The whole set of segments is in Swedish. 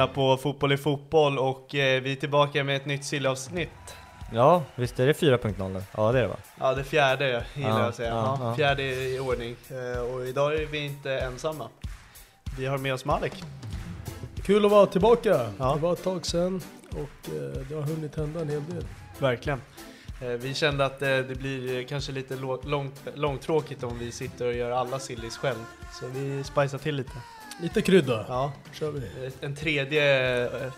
Lyssnar på Fotboll i fotboll och eh, vi är tillbaka med ett nytt sillavsnitt. Ja, visst är det 4.0 nu? Ja det är det va? Ja, det fjärde gillar Ja, jag att säga. ja, Ja, ja. Fjärde i ordning. Eh, Och idag är vi inte ensamma. Vi har med oss Malek. Kul att vara tillbaka. Ja. Det var ett tag sedan och eh, det har hunnit hända en hel del. Verkligen. Eh, Vi kände att eh, det blir eh, kanske lite lå- långt, långtråkigt om vi sitter och gör alla sillis själv. Så vi spicar till lite. Lite krydda. Ja, kör vi. ett- en tredje, eh,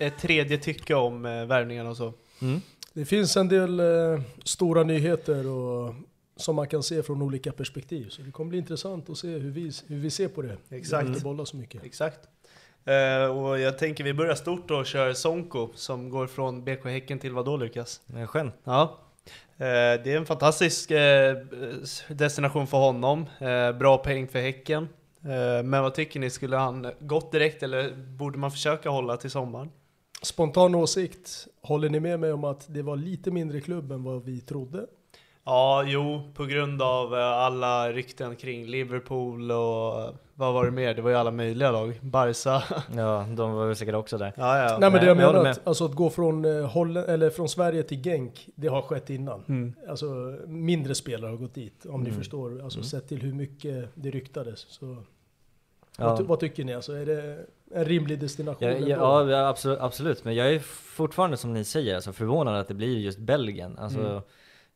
ett tredje tycke om eh, värvningarna och så. Det finns en del eh, stora nyheter och, som man kan se från olika perspektiv. Så det kommer bli intressant att se hur vi, hur vi ser på det. Vi Exakt. inte bollat så mycket. Exakt. Eh, och jag tänker vi börjar stort och kör Sonko som går från BK Häcken till vadå Lukas? En skön. Ja. Eh, det är en fantastisk eh, destination för honom. Eh, bra peng för Häcken. Eh, men vad tycker ni? Skulle han gått direkt eller borde man försöka hålla till sommaren? Spontan åsikt. Håller ni med mig om att det var lite mindre klubb än vad vi trodde? Ja, jo, på grund av eh, alla rykten kring Liverpool och eh, vad var det mer? Det var ju alla möjliga lag. Barca. Ja, de var väl säkert också där. Ja, ja. Nej men det jag menar, med. att, alltså att gå från, Holland, eller från Sverige till Genk, det har skett innan. Mm. Alltså mindre spelare har gått dit, om ni Mm. förstår. Alltså sett till hur mycket det ryktades. Så, Ja. vad, vad tycker ni? Alltså, är det en rimlig destination? Ja, ja, ja absolut, absolut, men jag är fortfarande som ni säger alltså, förvånad att det blir just Belgien. Alltså, Mm.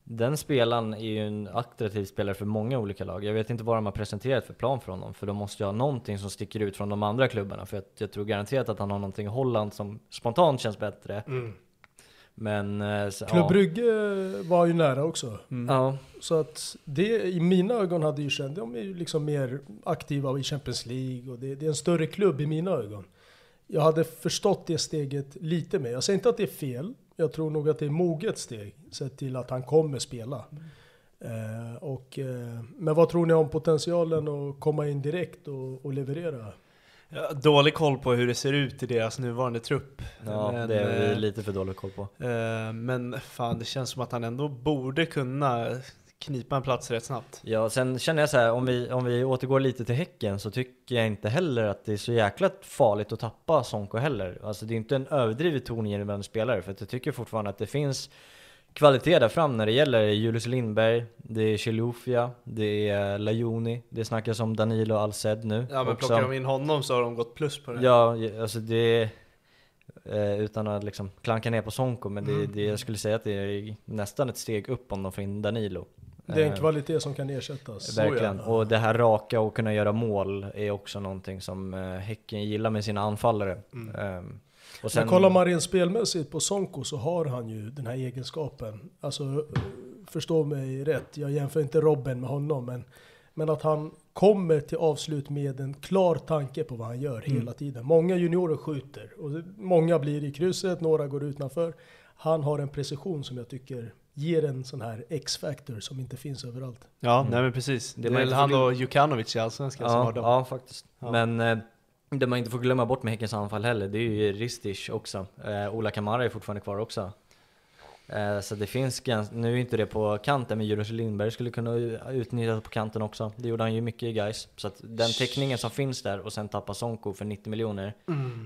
Den spelaren är ju en attraktiv spelare för många olika lag. Jag vet inte vad de har presenterat för plan för honom, för de måste ju ha någonting som sticker ut från de andra klubbarna. För jag, jag tror garanterat att han har någonting i Holland som spontant känns bättre. Mm. Men... eh, Så, Klubb ja. Brygge var ju nära också. Ja, Så att det i mina ögon hade ju känt, de är ju liksom mer aktiva i Champions League och det, det är en större klubb i mina ögon. Jag hade förstått det steget lite mer. Jag säger inte att det är fel. Jag tror nog att det är moget steg sett till att han kommer spela. Eh, och, eh, men vad tror ni om potentialen att komma in direkt och, och leverera? Dålig koll på hur det ser ut i deras nuvarande trupp. ja Men, det är vi eh, lite för dålig koll på. Eh, Men fan, det känns som att han ändå borde kunna knipa en plats rätt snabbt. Ja, sen känner jag så här, om vi, om vi återgår lite till Häcken så tycker jag inte heller att det är så jäkla farligt att tappa Sonko heller. Alltså det är inte en överdrivet tongivande spelare för att jag tycker fortfarande att det finns kvalitet där fram när det gäller Julius Lindberg, det är Chilufya, det är Lajoni, det snackas om Danilo Alced nu Ja men också. plockar de in honom så har de gått plus på det. Ja, alltså det eh, utan att liksom klanka ner på Sonko, men det, Mm. det, jag skulle säga att det är nästan ett steg upp om de får in Danilo. Det är en Eh, kvalitet som kan ersättas. Verkligen, och det här raka och kunna göra mål är också någonting som eh, Häcken gillar med sina anfallare. Ehm, och Men kollar man rent spelmässigt på Sonko så har han ju den här egenskapen. Alltså, förstå mig rätt, jag jämför inte Robben med honom, men Men att han kommer till avslut med en klar tanke på vad han gör Mm. hela tiden. Många juniorer skjuter och många blir i krysset, några går utanför. Han har en precision som jag tycker ger en sån här X-factor som inte finns överallt. Ja, nej men precis. Det, är väl han och Jukanovic i Allsvenskan som har Ja, dem. ja faktiskt. Ja. Men eh, det man inte får glömma bort med Häckens anfall heller, det är ju Ristich också. Eh, Ola Kamara är fortfarande kvar också. Eh, så det finns ganska, nu är inte det på kanten, men Julius Lindberg skulle kunna utnyttja det på kanten också. Det gjorde han ju mycket i guys. Så att den täckningen som finns där och sen tappa Sonko för 90 miljoner.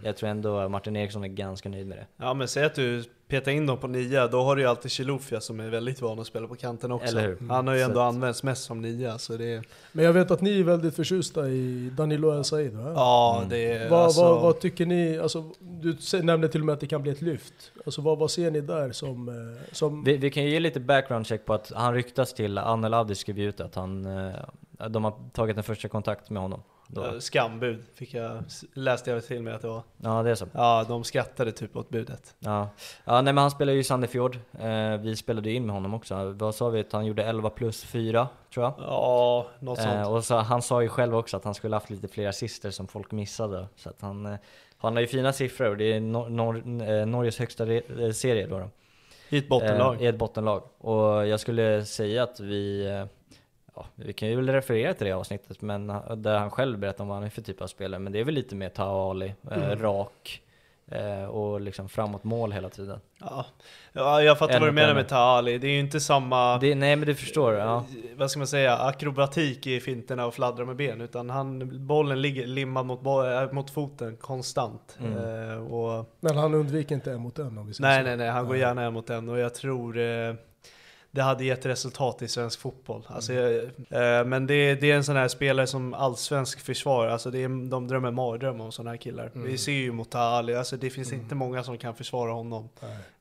Jag tror ändå Martin Eriksson är ganska nöjd med det. Ja men säg att du petar in dem på nia, då har du ju alltid Chilufya som är väldigt van att spela på kanten också. Eller hur? Han har ju Så ändå att- använts mest som nia, så det är... Men jag vet att ni är väldigt förtjusta i Danilo El Said va? Ja, det är Vad, alltså... vad, vad tycker ni, alltså, du nämnde till och med att det kan bli ett lyft. Alltså vad, vad ser ni där som... eh, som Vi, vi kan ju ge lite background check på att han ryktas till, Anel Avdic skrev ut att han, eh, de har tagit en första kontakt med honom. Då. eh, Skambud fick jag, läste jag till mig att det var. Ja det är så. Ja, de skrattade typ åt budet. Ja. ja, nej men han spelar ju i Sandefjord. Eh, vi spelade in med honom också. Vad sa vi? Att han gjorde 11 plus 4, tror jag. Ja, något sånt. Eh, och så, han sa ju själv också att han skulle haft lite fler assister som folk missade. Så att han, eh, han har ju fina siffror och det är nor nor eh, Norges högsta eh, serie då. då. I ett bottenlag. Eh, I ett bottenlag. Och jag skulle säga att vi, eh, ja, vi kan ju väl referera till det avsnittet, men ha- där han själv berättar om vad han är för typ av spelare. Men det är väl lite mer Taha Ali, eh, rak eh, och liksom framåt mål hela tiden. Ja. ja, jag fattar vad du menar en. med Taali. Det är ju inte samma... Det, nej men du förstår, ja. vad ska man säga, akrobatik i finterna och fladdra med ben. Utan han, bollen ligger limmad mot, mot foten konstant. Mm. Eh, och, men han undviker inte en mot en om vi säger nej, så. nej, nej, han går gärna en mot en och jag tror eh, det hade gett resultat i svensk fotboll. Alltså, Mm. jag- eh, men det, det är en sån här spelare som allsvensk försvar, alltså det är, de drömmer mardröm om sådana här killar. Mm. Vi ser ju mot Ali, alltså det finns inte många som kan försvara honom.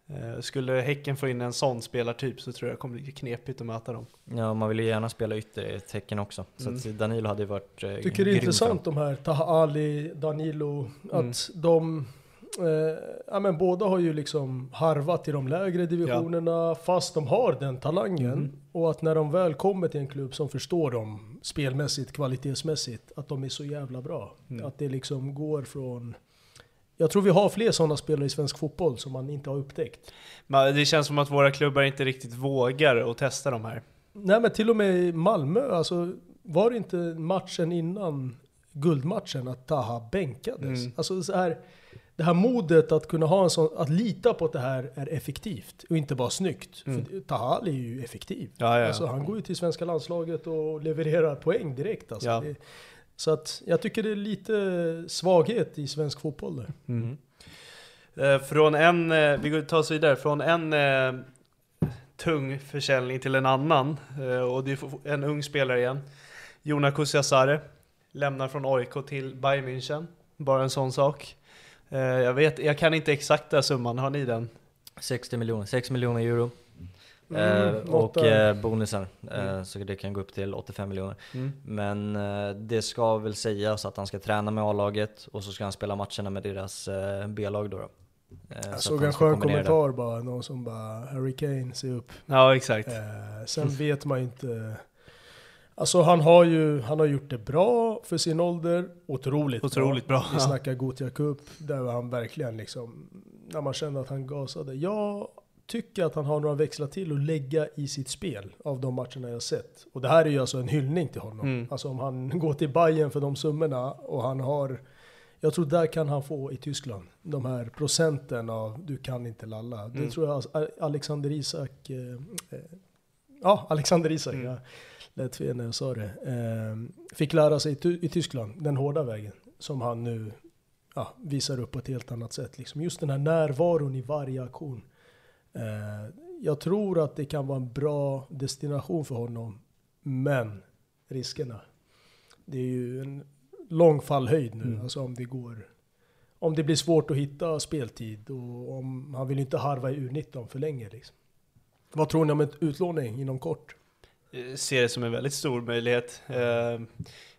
Eh, skulle Häcken få in en sån spelartyp så tror jag det kommer bli knepigt att möta dem. Ja, man vill ju gärna spela ytter i ett tecken också. Så Mm. att Danilo hade ju varit eh, tycker det är intressant de här, Taha Ali, Danilo, att Mm. de Eh, ja, men båda har ju liksom harvat i de lägre divisionerna fast de har den talangen. Mm. Och att när de väl kommer till en klubb som förstår dem spelmässigt, kvalitetsmässigt, att de är så jävla bra. Mm. Att det liksom går från... Jag tror vi har fler sådana spelare i svensk fotboll som man inte har upptäckt. Men det känns som att våra klubbar inte riktigt vågar att testa de här. Nej men till och med i Malmö, alltså var det inte matchen innan guldmatchen att Taha bänkades? Mm. Alltså så här, det här modet att kunna ha en sån, att lita på att det här är effektivt och inte bara snyggt. Mm. För Taha Ali är ju effektiv. Ja, ja. Alltså han går ju till svenska landslaget och levererar poäng direkt alltså. Ja. Det, så att jag tycker det är lite svaghet i svensk fotboll där. Mm. Eh, från en, eh, vi går ta oss vidare, från en eh, tung försäljning till en annan. Eh, och det är en ung spelare igen. Jona Kusiasare lämnar från AIK till Bayern München. Bara en sån sak. Eh, jag, vet, jag kan inte exakta summan, har ni den? 60 miljoner, 6 miljoner euro. Mm, eh, och eh, bonusar, eh, så det kan gå upp till 85 miljoner. Mm. Men eh, det ska väl sägas att han ska träna med A-laget och så ska han spela matcherna med deras eh, B-lag då. då. Eh, så Jag att såg en skön kombinera det. kommentar bara, någon som bara Harry Kane, se upp. Ja, exakt. Eh, sen vet man ju inte. Alltså han har ju han har gjort det bra för sin ålder. Otroligt, Otroligt bra, Vi ja. snackar Gothia Cup, där han verkligen liksom, när man kände att han gasade. Jag tycker att han har några växlar till att lägga i sitt spel av de matcherna jag sett. Och det här är ju alltså en hyllning till honom. Mm. Alltså om han går till Bayern för de summorna och han har jag tror där kan han få i Tyskland. De här procenten av du kan inte lalla. Det Mm. tror jag Alexander Isak eh, eh, Ja, Alexander Isak. Mm. Jag lät fel när jag sa det. Eh, fick lära sig i, Ty- i Tyskland, den hårda vägen. Som han nu ja, visar upp på ett helt annat sätt. Liksom. Just den här närvaron i varje aktion. Eh, jag tror att det kan vara en bra destination för honom. Men riskerna. Det är ju en lång fallhöjd nu. Mm. Alltså om det går. Om det blir svårt att hitta speltid och om han vill inte harva i U19 för länge. Liksom. Vad tror ni om ett utlåning inom kort? Eh, Ser det som en väldigt stor möjlighet. Eh,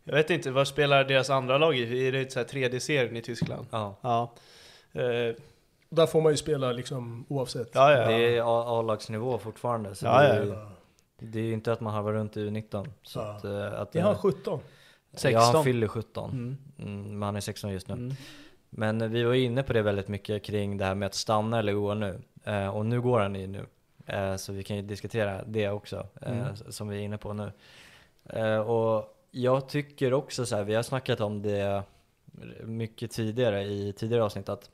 jag vet inte, vad spelar deras andra lag i? Är det så här tredje serien i Tyskland? Ja. Ja. Eh, Där får man ju spela liksom oavsett. ja, ja. Det är A-lagsnivå fortfarande. Så Ja, det ja. är, ju- Det är ju inte att man harvar runt i U19. Så Ja. att, att, Är han 17? Ja, 16. han fyller 17. Mm. Mm, men han är 16 just nu. Mm. Men vi var inne på det väldigt mycket kring det här med att stanna eller gå nu. Och nu går han ju nu. Eh, så vi kan ju diskutera det också, eh, Mm. som vi är inne på nu. Eh, och jag tycker också så här, vi har snackat om det mycket tidigare i tidigare avsnitt, att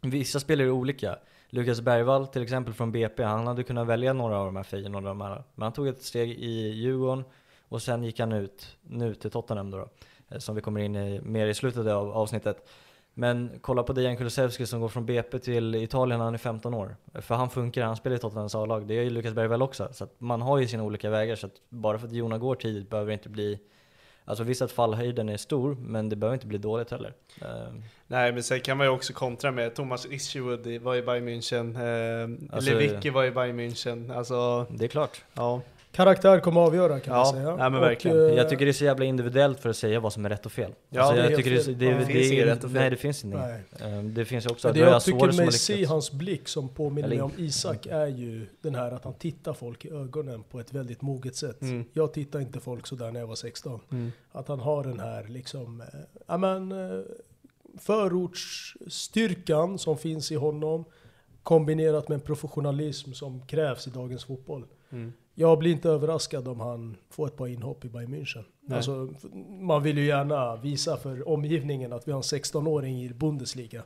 vissa spelar är olika. Lukas Bergvall till exempel från BP, han hade kunnat välja några av de här Feyenoord och de här. Men han tog ett steg i Djurgården och sen gick han ut nu till Tottenham då, då som vi kommer in i mer i slutet av avsnittet. Men kolla på Dejan Kulusevski som går från BP till Italien när han är 15 år. För han funkar, han spelar i Tottenhams A-lag. Det gör ju Lukas Bergvall också. Så man har ju sina olika vägar. Så att bara för att Jona går tidigt behöver det inte bli Alltså visst att fallhöjden är stor, men det behöver inte bli dåligt heller. Ehm, Nej, men sen kan man ju också kontra med Thomas Isherwood var i Bayern München, eh, Alltså- Lewicki var i Bayern München, alltså det är klart. ja. Karaktär kommer att avgöra kan Ja, man säga. nej, men Och, verkligen. eh, Jag tycker det är så jävla individuellt för att säga vad som är rätt och fel. Ja, alltså, det är jag tycker fel. det, Ja, det, det finns inget rätt och fel. Nej, det finns. Nej. Ehm, Det finns också det jag tycker mig se lyckats. hans blick som påminner mig om Isak är ju den här att han tittar folk i ögonen på ett väldigt moget sätt. Mm. Jag tittar inte folk sådär när jag var 16. Mm. Att han har den här liksom, eh, ja men eh, förortsstyrkan som finns i honom kombinerat med en professionalism som krävs i dagens fotboll. Mm. Jag blir inte överraskad om han får ett par inhopp i Bayern München. Alltså, man vill ju gärna visa för omgivningen att vi har en 16-åring i Bundesliga.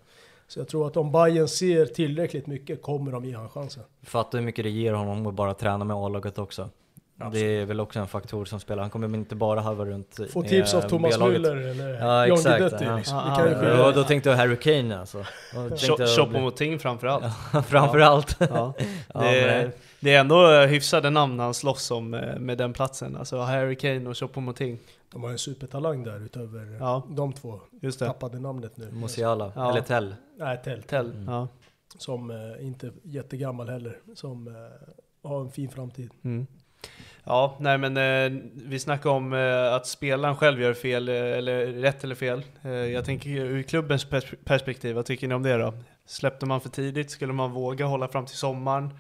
Så jag tror att om Bayern ser tillräckligt mycket kommer de ge han chansen. Fattar hur mycket det ger honom att bara träna med A-laget också. Det är väl också en faktor som spelar. Han kommer inte bara halva runt Få tips av Thomas. Müller eller Ja, John exakt. Guidetti. Ja. Liksom. Kan ju ja, då tänkte jag Harry Kane alltså. Choupo-Moting framförallt. Framförallt. Ja. Ja, Det, det är ändå eh, hyfsade namn han slåss om eh, med den platsen. Alltså Harry Kane och Choupo-Moting. De har en supertalang där utöver Ja. de två. Just det. Tappade namnet nu. Musiala, Ja. eller Tell. Nej, Tell. Tell. Mm. Ja. Som eh, inte är jättegammal heller. Som eh, har en fin framtid. Mm. Ja, nej men eh, vi snackar om eh, att spelaren själv gör fel, eh, eller rätt eller fel. Eh, jag tänker ur klubbens pers- perspektiv, vad tycker ni om det då? Släppte man för tidigt? Skulle man våga hålla fram till sommaren?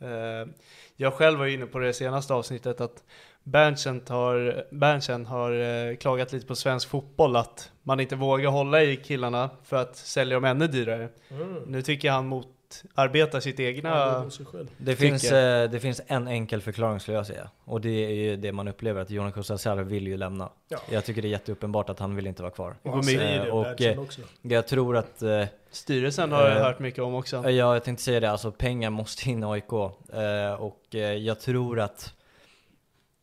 Eh, jag själv var inne på det senaste avsnittet att Berntsen har, Berntsen har klagat lite på svensk fotboll att man inte vågar hålla i killarna för att sälja dem ännu dyrare. Nu tycker jag han motarbetar sitt egna... Ja. Det Tycker finns, eh, det finns en enkel förklaring skulle jag säga. Och det är ju det man upplever, att Jonas Kusalsar vill ju lämna. Ja. Jag tycker det är jätteuppenbart att han vill inte vara kvar. Och han Och säger det, och, Berntsen eh, också. Jag tror att, eh, Styrelsen har jag Eh, hört mycket om också. ja jag tänkte säga det, alltså pengar måste in i AIK. Eh, och eh, jag tror att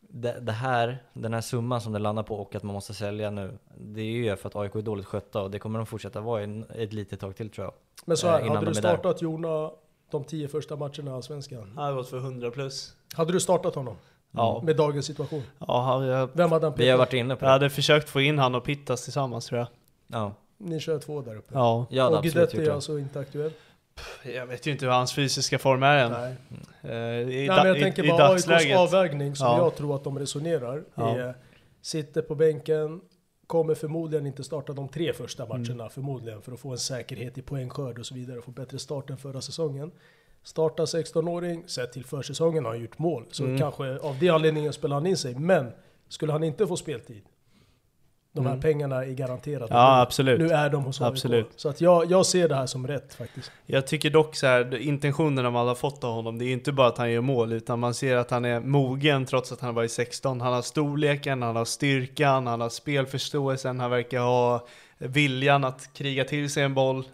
det, det här, den här summan som det landar på och att man måste sälja nu, det är ju för att AIK är dåligt skötta och det kommer de fortsätta vara en, ett litet tag till tror jag. Men så eh, här, innan hade du är startat Jona de tio första matcherna i Allsvenskan? Han har gått för 100 plus. Hade du startat honom? Ja. Med dagens situation? Ja, jag, Vem hade han Vi har varit inne på jag det. hade försökt få in han och Pittas tillsammans tror jag. Ja, Ni kör två där uppe. Ja. jag hade och absolut Guidetti gjort är det. alltså inte aktuell? Jag vet ju inte hur hans fysiska form är än. Nej. Eh, I, Nej da- men jag tänker i bara AIKs avvägning som Ja. jag tror att de resonerar. Ja. Är, sitter på bänken, kommer förmodligen inte starta de tre första Mm. matcherna förmodligen för att få en säkerhet i poängskörd och så vidare och få bättre start än förra säsongen. Startar 16-åring, sett till försäsongen har han gjort mål. Så Mm. kanske av det anledningen spelar han in sig. Men skulle han inte få speltid, de här Mm. pengarna är garanterade. Ja, absolut. Nu är de hos AIK. Absolut. Så att jag, jag ser det här som rätt faktiskt. Jag tycker dock så här, intentionerna man har fått av honom, det är inte bara att han gör mål, utan man ser att han är mogen trots att han var i 16. Han har storleken, han har styrkan, han har spelförståelsen, han verkar ha viljan att kriga till sig en boll.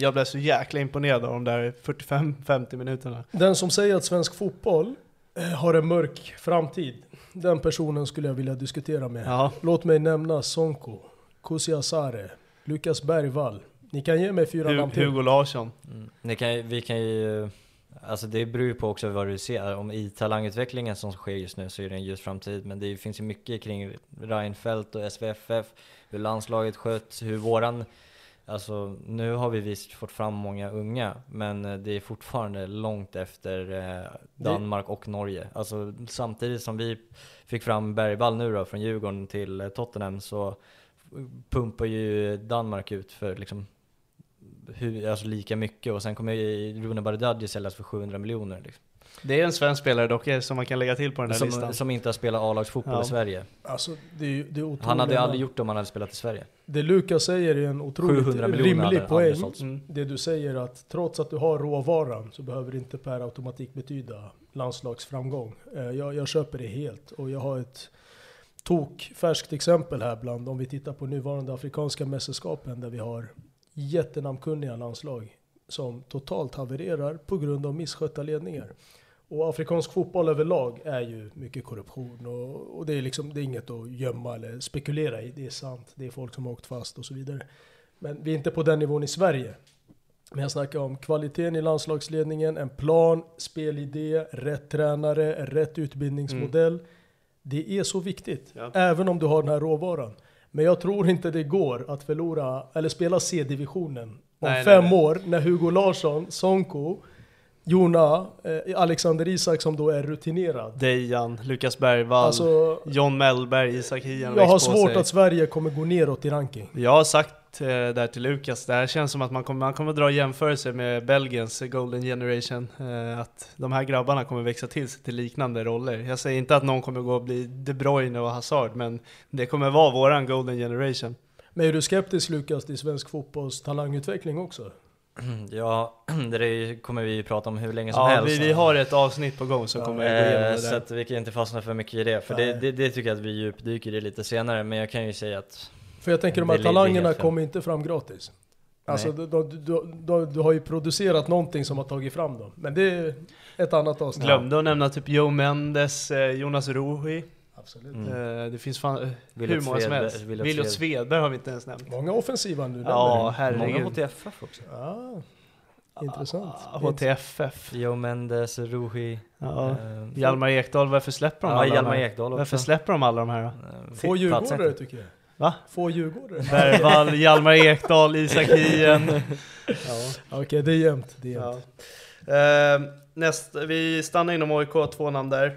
Jag blev så jäkla imponerad av de där 45-50 minuterna. Den som säger att svensk fotboll har en mörk framtid, den personen skulle jag vilja diskutera med. Ja, Låt mig nämna Sonko, Kusiasare, Lukas Bergvall. Ni kan ge mig fyra namn till. Hugo Larsson. Mm. Kan, vi kan ju, alltså det beror ju på också vad du ser. Om i talangutvecklingen som sker just nu så är det en ljus framtid. Men det finns ju mycket kring Reinfeldt och SVFF, hur landslaget sköts, hur våran Alltså nu har vi visst fått fram många unga, men eh, det är fortfarande långt efter eh, Danmark och Norge. Alltså samtidigt som vi fick fram Bergvall nu då från Djurgården till eh, Tottenham så pumpar ju Danmark ut för liksom hur, alltså lika mycket och sen kommer ju Rune Bardghji säljas för 700 miljoner liksom. Det är en svensk spelare dock eh, som man kan lägga till på den här Som, listan. som inte har spelat A-lagsfotboll Ja. i Sverige. Alltså, det är, det är. Han hade aldrig gjort det om han hade spelat i Sverige. Det Lukas säger är en otroligt 700 miljoner hade rimlig poäng. Mm. Det du säger att trots att du har råvaran så behöver det inte per automatik betyda landslagsframgång. Eh, Jag, jag köper det helt och jag har ett tok färskt exempel här bland om vi tittar på nuvarande afrikanska mästerskapen där vi har jättenamnkunniga landslag som totalt havererar på grund av misskötta ledningar. Och afrikansk fotboll överlag är ju mycket korruption och, och det är liksom det är inget att gömma eller spekulera i. Det är sant. Det är folk som har åkt fast och så vidare. Men vi är inte på den nivån i Sverige. Men jag snackar om kvaliteten i landslagsledningen, en plan, spelidé, rätt tränare, rätt utbildningsmodell. Det är så viktigt, Ja. även om du har den här råvaran. Men jag tror inte det går att förlora, eller spela C-divisionen om Nej, nej, fem nej. år när Hugo Larsson, Sonko, Jona, eh, Alexander Isak som då är rutinerad. Dejan, Lukas Bergvall, Alltså, John Mellberg, Isak Hien jag har svårt sig. att Sverige kommer gå neråt i ranking. Jag har sagt eh, där till Lukas, det här känns som att man kommer, man kommer dra jämförelser med Belgiens Golden Generation. Eh, att de här grabbarna kommer växa till sig till liknande roller. Jag säger inte att någon kommer gå och bli De Bruyne och Hazard, men det kommer vara våran Golden Generation. Men är du skeptisk Lukas till svensk fotbolls talangutveckling också? Ja, det kommer vi ju prata om hur länge som Ja, helst. vi, vi har ett avsnitt på gång som kommer gå igenom Eh, det så där. att vi kan inte fastna för mycket i det, för det, det, det tycker jag att vi djupdyker i lite senare, men jag kan ju säga att För jag tänker de här talangerna kommer inte fram gratis. Alltså du, du, du, du, du har ju producerat någonting som har tagit fram dem. Men det är ett annat avsnitt. Glömde att nämna typ Joe Mendes, eh, Jonas Rohi. Absolut. Mm. Eh, det finns fan eh, Williot hur många som Svedberg- helst. Williot Williot Sved- Svedberg har vi inte ens nämnt. Många offensiva nu. Ja, nämner många herregud. HTFF också. ah, intressant. Ah, HTFF. Joe Mendes, Ruhi, Ja. eh, Hjalmar Ekdal, varför släpper de Ja, alla Hjalmar de här? Ekdal också. Varför släpper de alla de här då? Eh, Få djurgårdare tycker jag. Va? Få djurgårdare. Bergvall, Hjalmar Ekdal, Isak Hien. Ja. Okej, det är jämnt. Det är Ja. jämnt. Eh, näst, vi stannar inom AIK, två namn där.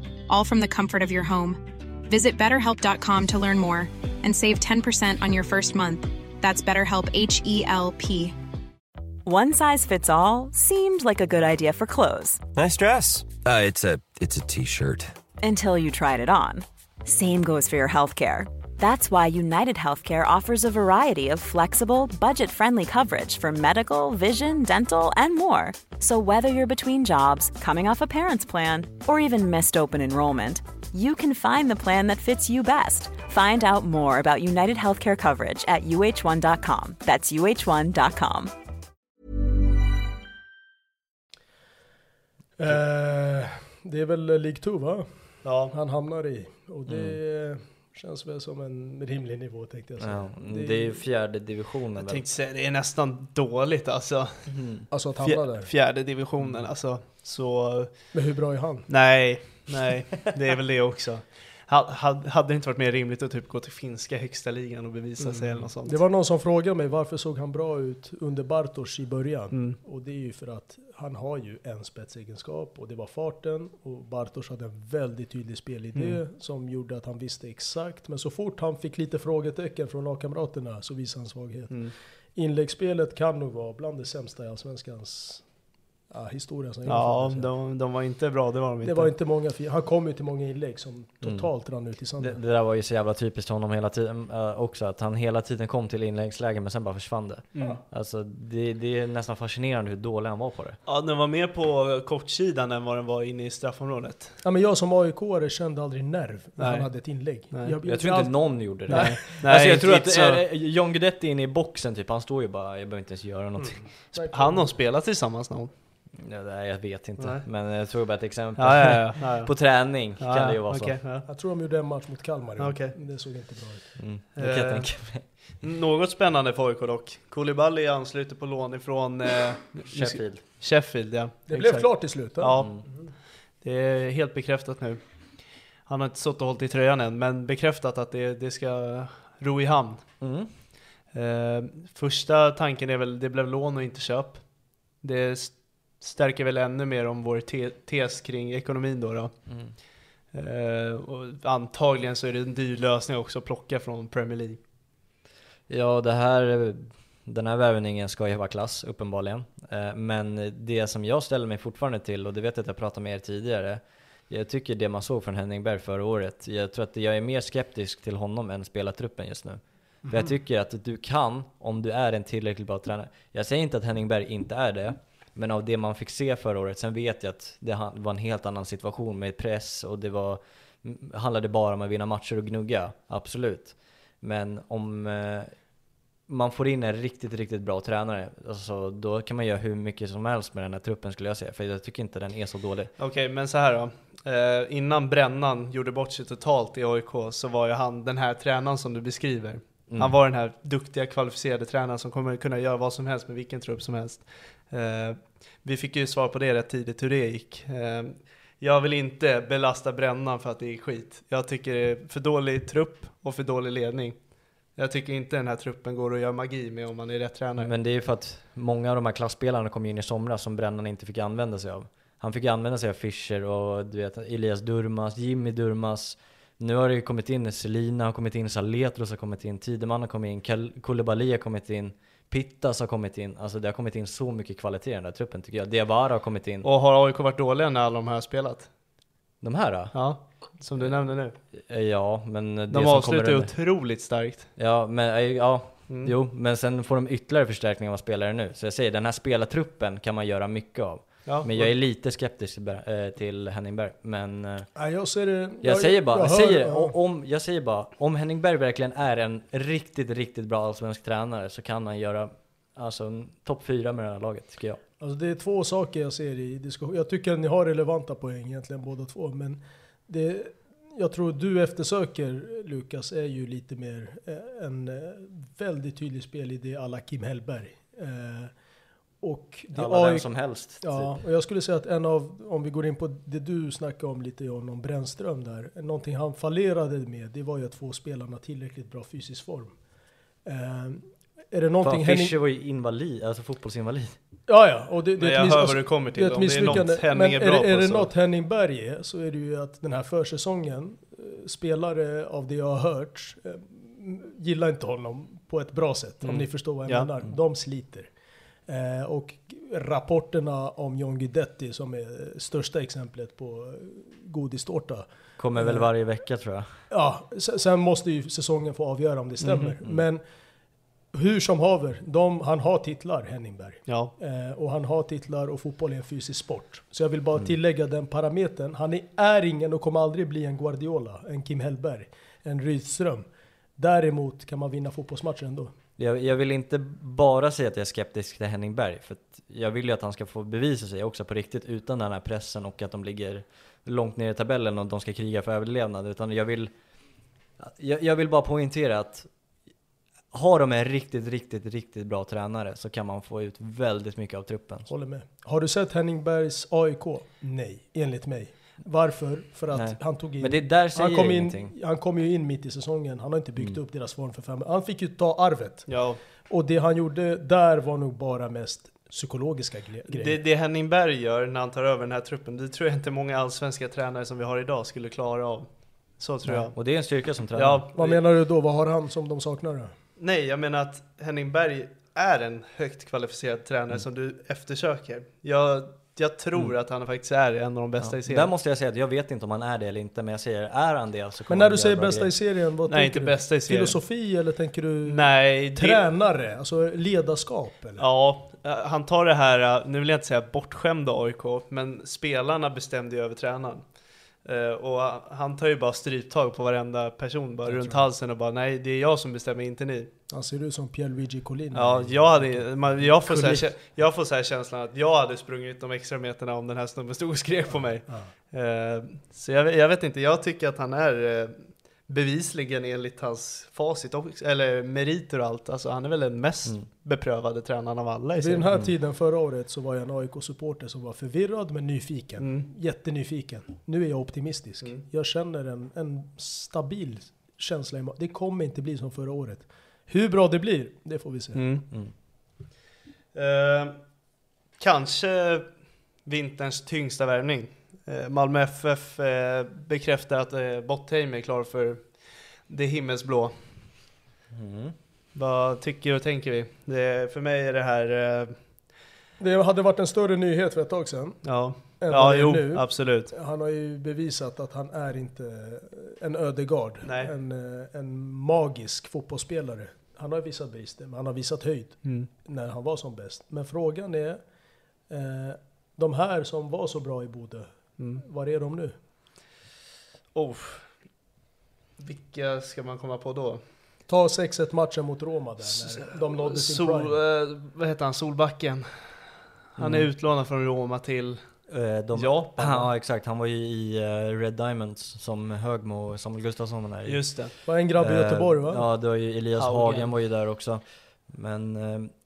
all from the comfort of your home. Visit betterhelp.com to learn more and save 10% on your first month. That's BetterHelp H E L P. One size fits all seemed like a good idea for clothes Nice dress. Uh, it's a it's a t-shirt. until you tried it on. Same goes for your healthcare. That's why United Healthcare offers a variety of flexible, budget friendly coverage for medical, vision, dental, and more. So, whether you're between jobs, coming off a parent's plan, or even missed open enrollment, you can find the plan that fits you best. Find out more about United Healthcare coverage at uh1.com. That's uh1.com. Eh, det är väl League 2 va? Ja. Han hamnar i. Och det känns väl som en rimlig nivå tänkte jag säga. Ja, det är ju fjärde divisionen Jag väl? tänkte säga det är nästan dåligt alltså. Alltså att hamna där. fjärde divisionen alltså. Så Men hur bra är han? nej, nej, det är väl det också. Ha- ha- Hade det inte varit mer rimligt att typ gå till finska högsta ligan och bevisa sig eller något sånt? Det var någon som frågade mig varför såg han bra ut under Bartosz i början? Mm. Och det är ju för att han har ju en spetsegenskap och det var farten och Bartosz hade en väldigt tydlig spelidé Mm. som gjorde att han visste exakt. Men så fort han fick lite frågetecken från lagkamraterna så visade han svaghet. Mm. Inläggsspelet kan nog vara bland det sämsta i Allsvenskans ja, historia. Som Ja, de, de var inte bra, det var de det inte. var inte många, han kom ju till många inlägg som totalt rann ut i Det, sanden. det där var ju så jävla typiskt honom hela tiden eh, också, att han hela tiden kom till inläggslägen men sen bara försvann det. Mm. Alltså det, det är nästan fascinerande hur dålig han var på det. Ja, den var mer på kortsidan än vad den var inne i straffområdet. Ja, men jag som AIK-are kände aldrig nerv när Nej. han hade ett inlägg. Nej. Jag tror inte någon gjorde det. Nej. Nej, alltså jag tror att inte eh, så. John Guidetti inne i boxen typ, han står ju bara, jag behöver inte ens göra någonting. Han har spelat tillsammans någon. Ja, nej, jag vet inte, Nej. men jag tror bara ett exempel. Ja, ja, ja. på träning Ja, kan det ju vara okej, så. ja. Jag tror de gjorde en match mot Kalmar men Det såg inte bra ut. Mm, det kan jag Eh, tänka mig. Något spännande för AIK dock. Koulibaly ansluter på lån ifrån eh, Sheffield. Sheffield ja. Det blev Exakt. klart till slut. Ja. Mm. Det är helt bekräftat nu. Han har inte stått och hållit i tröjan än, men bekräftat att det, det ska ro i hamn. Mm. Eh, första tanken är väl, det blev lån och inte köp. Det stärker väl ännu mer om vår te tes kring ekonomin då. då. Mm. Eh, och antagligen så är det en dyr lösning också att plocka från Premier League. Ja, det här, den här värvningen ska ju vara klass, uppenbarligen. Eh, Men det som jag ställer mig fortfarande till, och det vet jag att jag pratade med er tidigare, jag tycker det man såg från Henning Berg förra året, jag tror att jag är mer skeptisk till honom än spelartruppen just nu. För jag tycker att du kan, om du är en tillräckligt bra tränare. Jag säger inte att Henning Berg inte är det, men av det man fick se förra året, sen vet jag att det var en helt annan situation med press och det var, m- handlade bara om att vinna matcher och gnugga, absolut. Men om eh, man får in en riktigt, riktigt bra tränare, alltså, då kan man göra hur mycket som helst med den här truppen skulle jag säga, för jag tycker inte den är så dålig. Okej, men så här då. Eh, innan Brännan gjorde bort sig totalt i AIK så var ju han den här tränaren som du beskriver. Mm. Han var den här duktiga kvalificerade tränaren som kommer kunna göra vad som helst med vilken trupp som helst. Eh, vi fick ju svar på det rätt tidigt hur det gick. Eh, jag vill inte belasta Brännan för att det är skit. Jag tycker det är för dålig trupp och för dålig ledning. Jag tycker inte den här truppen går att göra magi med om man är rätt tränare. Men det är ju för att många av de här klassspelarna kom in i somras som Brännan inte fick använda sig av. Han fick använda sig av Fischer och du vet Elias Durmas, Jimmy Durmas. Nu har det ju kommit in Selina har kommit in, Saletros har kommit in, Tideman har kommit in, Kal- Koulibaly har kommit in, Pittas har kommit in. Alltså det har kommit in så mycket kvalitet i den där truppen tycker jag. Diawara har kommit in. Och har AIK varit dåliga när alla de här har spelat? De här då? Ja, som du nämnde nu. Eh, Ja, men det De avslutar ju otroligt starkt. Ja, men eh, ja, Mm. jo, men sen får de ytterligare förstärkning av spelare nu. Så jag säger, den här spelartruppen kan man göra mycket av. Ja, Men jag är lite skeptisk till, eh, Henning Berg. Men jag ser det... jag säger bara, jag, hör- säger, ja. o- om, jag säger bara, om Henning Berg verkligen är en riktigt, riktigt bra allsvensk tränare så kan han göra alltså, topp fyra med det här laget, tycker jag. Alltså det är två saker jag ser i diskussion. Jag tycker att ni har relevanta poäng egentligen båda två, men det jag tror du eftersöker Lukas är ju lite mer eh, en eh, väldigt tydlig spelidé alla Kim Hellberg. Eh, och det Alla vem AIK som helst. Ja, Typ. och jag skulle säga att en av, om vi går in på det du snackade om lite John, om Brännström där. Någonting han fallerade med, det var ju att få spelarna tillräckligt bra fysisk form. Eh, är det någonting Fan, Fischer var ju invalid, alltså fotbollsinvalid. Ja, ja. Och det, det Men är ett jag miss- hör alltså, vad du kommer till. Det är Om det är något. Henning Men är är, bra är på det så- något Henning Berg är så är det ju att den här försäsongen, eh, spelare av det jag har hört, eh, gillar inte honom på ett bra sätt. Om Mm. ni förstår vad jag Ja. menar. De sliter. Eh, och rapporterna om John Guidetti som är största exemplet på godistårta. Kommer väl Eh, varje vecka tror jag. Ja, sen måste ju säsongen få avgöra om det stämmer. Mhm. Men hur som haver, de, han har titlar, Henningberg. Ja. Eh, och han har titlar och fotboll är en fysisk sport. Så jag vill bara Mm. tillägga den parametern. Han är, är ingen och kommer aldrig bli en Guardiola, en Kim Hellberg, en Rydström. Däremot kan man vinna fotbollsmatcher ändå. Jag, jag vill inte bara säga att jag är skeptisk till Henning Berg, för att jag vill ju att han ska få bevisa sig också på riktigt utan den här pressen och att de ligger långt ner i tabellen och de ska kriga för överlevnad. Utan jag vill, jag, jag vill bara poängtera att har de en riktigt, riktigt, riktigt bra tränare så kan man få ut väldigt mycket av truppen. Håller med. Har du sett Henning Bergs AIK? Nej, enligt mig. Varför? För att Nej. han tog in... Men det där säger han, kom in, ingenting. han kom ju in mitt i säsongen. Han har inte byggt Mm. upp deras form för fem Han fick ju ta arvet. Ja. Och det han gjorde där var nog bara mest psykologiska gre- grejer. Det, det Henning Berg gör när han tar över den här truppen, det tror jag inte många allsvenska tränare som vi har idag skulle klara av. Så tror jag. Och det är en styrka som tränare. Ja, Vad menar du då? Vad har han som de saknar? Då? Nej, jag menar att Henning Berg är en högt kvalificerad tränare Mm. som du eftersöker. Jag, jag tror att han faktiskt är en av de bästa i Ja. serien. Där måste jag säga att jag vet inte om han är det eller inte, men jag säger är han det så Men när du säger bästa i serien, vad Nej, tänker inte du? bästa i serien. Filosofi eller tänker du Nej, det- tränare? Alltså ledarskap? Eller? Ja, eh, han tar det här, eh, nu vill jag inte säga bortskämda AIK, men spelarna bestämde ju över tränaren. Eh, Och han tar ju bara stryptag på varenda person bara runt halsen och bara nej, det är jag som bestämmer, inte ni. Han ser ut som Pierluigi Collina. Ja, jag, hade, man, jag, får så här, Collin. jag får så här känslan att jag hade sprungit de extra meterna om den här snubben stod och skrek på mig. Ja. Eh, Så jag, jag vet inte, jag tycker att han är eh, bevisligen enligt hans facit, också, eller meriter och allt, alltså han är väl den mest Mm. beprövade tränaren av alla i Vid den här tiden förra året så var jag en AIK-supporter som var förvirrad men nyfiken. Mm. Jättenyfiken. Nu är jag optimistisk. Mm. Jag känner en, en stabil känsla i Det kommer inte bli som förra året. Hur bra det blir, det får vi se. Mm. Mm. Eh, kanske vinterns tyngsta värvning. Eh, Malmö FF eh, bekräftar att eh, Bottheim är klar för det himmelsblå. Mm. Vad tycker och tänker vi? Det, för mig är det här, Det hade varit en större nyhet för ett tag sedan. ja, ja jo, nu. absolut. Han har ju bevisat att han är inte en ödegard. Nej. En, en magisk fotbollsspelare. Han har ju visat brister, men han har visat höjd Mm. när han var som bäst. Men frågan är, eh, de här som var så bra i Bodö, Mm. var är de nu? Oh. Vilka ska man komma på då? Ta 6-1 matchen mot Roma där, när de nådde sin Sol, prime. eh, vad heter han? Solbacken. Han är Mm. utlånad från Roma till Eh, de, Japan. Ja exakt, han var ju i eh, Red Diamonds som Högmo och Samuel Gustafsson var där. Just det. var en grabb i Eh, Göteborg va? Ja, det var ju Elias Haugen. Hagen var ju där också. Men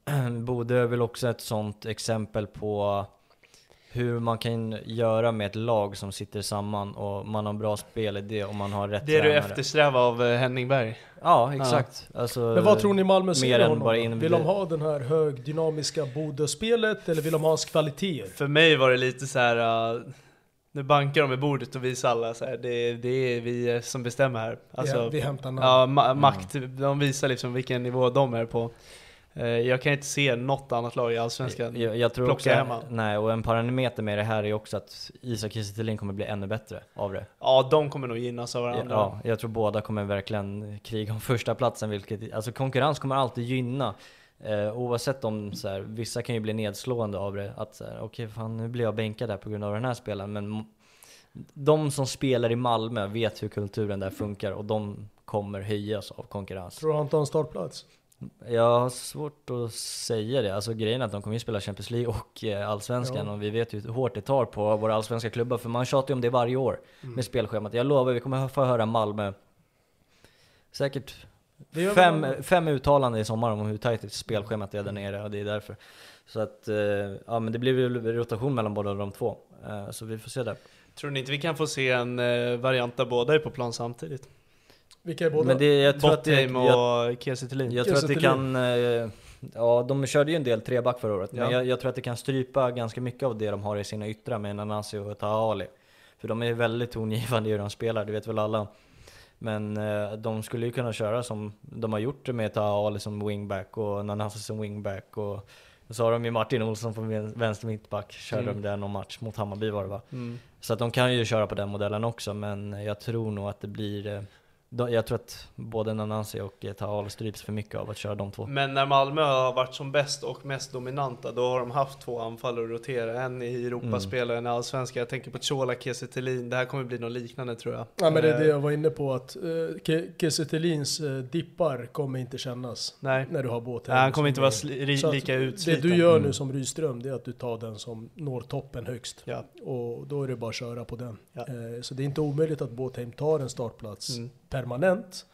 eh, Bodö är väl också ett sånt exempel på hur man kan göra med ett lag som sitter samman och man har bra spelidé och man har rätt Det du tränare. eftersträvar av eh, Henning Berg. Ja, exakt. Alltså, Men vad tror ni Malmö ser mer i än honom? bara Vill de ha den här högdynamiska Bodö-spelet eller vill de ha hans kvaliteter? För mig var det lite så här. uh, nu bankar de i bordet och visar alla så här, det, det är vi som bestämmer här. Alltså, ja, vi hämtar namn. ja, ma- makt, de visar liksom vilken nivå de är på. Eh, Jag kan inte se något annat lag i Allsvenskan jag, jag tror plocka också, hem han. nej och en parameter med det här är också att Isak Kiese kommer bli ännu bättre av det. Ja, de kommer nog gynnas av varandra. ja, jag tror båda kommer verkligen kriga om första platsen vilket, alltså konkurrens kommer alltid gynna. Eh, oavsett om så här, vissa kan ju bli nedslående av det, att okej fan nu blir jag bänkad där på grund av den här spelaren, men de som spelar i Malmö vet hur kulturen där funkar och de kommer höjas av konkurrens. Tror du han tar en startplats? Jag har svårt att säga det, alltså grejen är att de kommer ju spela Champions League och eh, Allsvenskan Ja. och vi vet ju hur hårt det tar på våra allsvenska klubbar för man tjatar ju om det varje år Mm. med spelschemat. Jag lovar, vi kommer få höra Malmö säkert fem, fem uttalanden i sommar om hur tajt spelschemat är där nere och det är därför. Så att, eh, ja men det blir väl rotation mellan båda de två. Eh, Så vi får se där. Tror ni inte vi kan få se en variant där båda är på plan samtidigt? Vilka är båda? Men det, jag tror att det, jag, och Kiese Thelin? jag tror att det kan, eh, ja de körde ju en del treback förra året, men Ja. jag, jag tror att det kan strypa ganska mycket av det de har i sina yttrar med Nanasi och Taha Ali. För de är väldigt tongivande i hur de spelar, det vet väl alla. Men eh, de skulle ju kunna köra som de har gjort med Taha Ali som wingback och Nanasi som wingback och så har de ju Martin Olsson på vän- vänster mittback, körde Mm. de där någon match mot Hammarby var det va? Mm. Så att de kan ju köra på den modellen också, men jag tror nog att det blir eh, jag tror att både Nanasi och eh, Taal stryps för mycket av att köra de två. Men när Malmö har varit som bäst och mest dominanta, då har de haft två anfall att rotera. En i Europaspel och en i Allsvenskan. Jag tänker på Chola, Kiese. Det här kommer bli något liknande tror jag. Ja men det är det Eh, jag var inne på att uh, Kiese Thelins eh, dippar kommer inte kännas Nej. när du har båt Nej, han kommer inte vara lika Det utsliten. du gör nu Mm. som Rydström, det är att du tar den som når toppen högst. Ja. Och då är det bara att köra på den. Ja. Eh, Så det är inte omöjligt att Båtheim tar en startplats Mm. Permanent.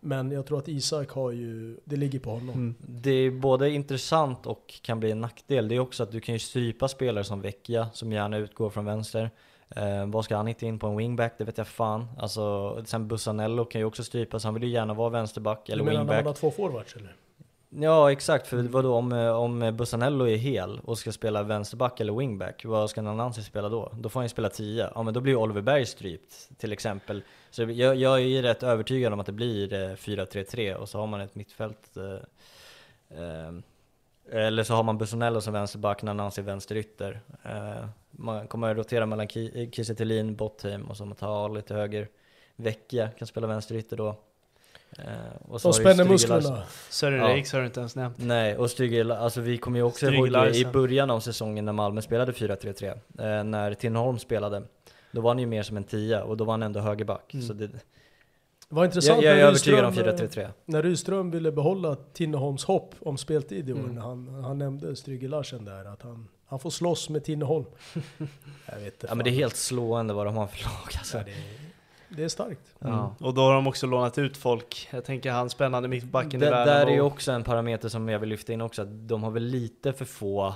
Men jag tror att Isak har ju, det ligger på honom. Mm. Det är både intressant och kan bli en nackdel. Det är också att du kan ju strypa spelare som Vecchia, som gärna utgår från vänster. Eh, vad ska han hitta in på en wingback? Det vet jag fan. Alltså, sen Bussanello kan ju också strypas, han vill ju gärna vara vänsterback Du eller menar när wingback. han har två forwards eller? Ja exakt, för vadå om, om Bussanello är hel och ska spela vänsterback eller wingback, vad ska Nanasi spela då? Då får han ju spela 10, ja men då blir Oliver Berg strypt till exempel. Så jag, jag är rätt övertygad om att det blir eh, 4-3-3 och så har man ett mittfält eh, eh, eller så har man Bussanello som vänsterback, Nanasi vänsterytter. Eh, man kommer att rotera mellan Ki- Kiese Thelin, Bottheim och så tar Ali till höger. Vecchia kan spela vänsterytter då. Eh, och så du spänner musklerna. Sören Ja. Riks har du inte ens nämnt. Nej, och Stryge, alltså vi kommer ju också ihåg i början av säsongen när Malmö spelade 4-3-3. Eh, när Tinnerholm spelade. Då var han ju mer som en tia och då var han ändå högerback. Mm. Så det, var intressant jag, jag är när övertygad om Rydström, eh, 4-3-3. När Rydström ville behålla Tinneholms hopp om speltid i år, Mm. när han, han nämnde Stryge Larsen där, att han, han får slåss med Tinneholm. jag vet inte. Ja men det är helt slående vad de har för lag alltså. Ja, det, Det är starkt. Mm. Och då har de också lånat ut folk. Jag tänker han spännande mittbacken i där världen. är ju också en parameter som jag vill lyfta in också, att de har väl lite för få,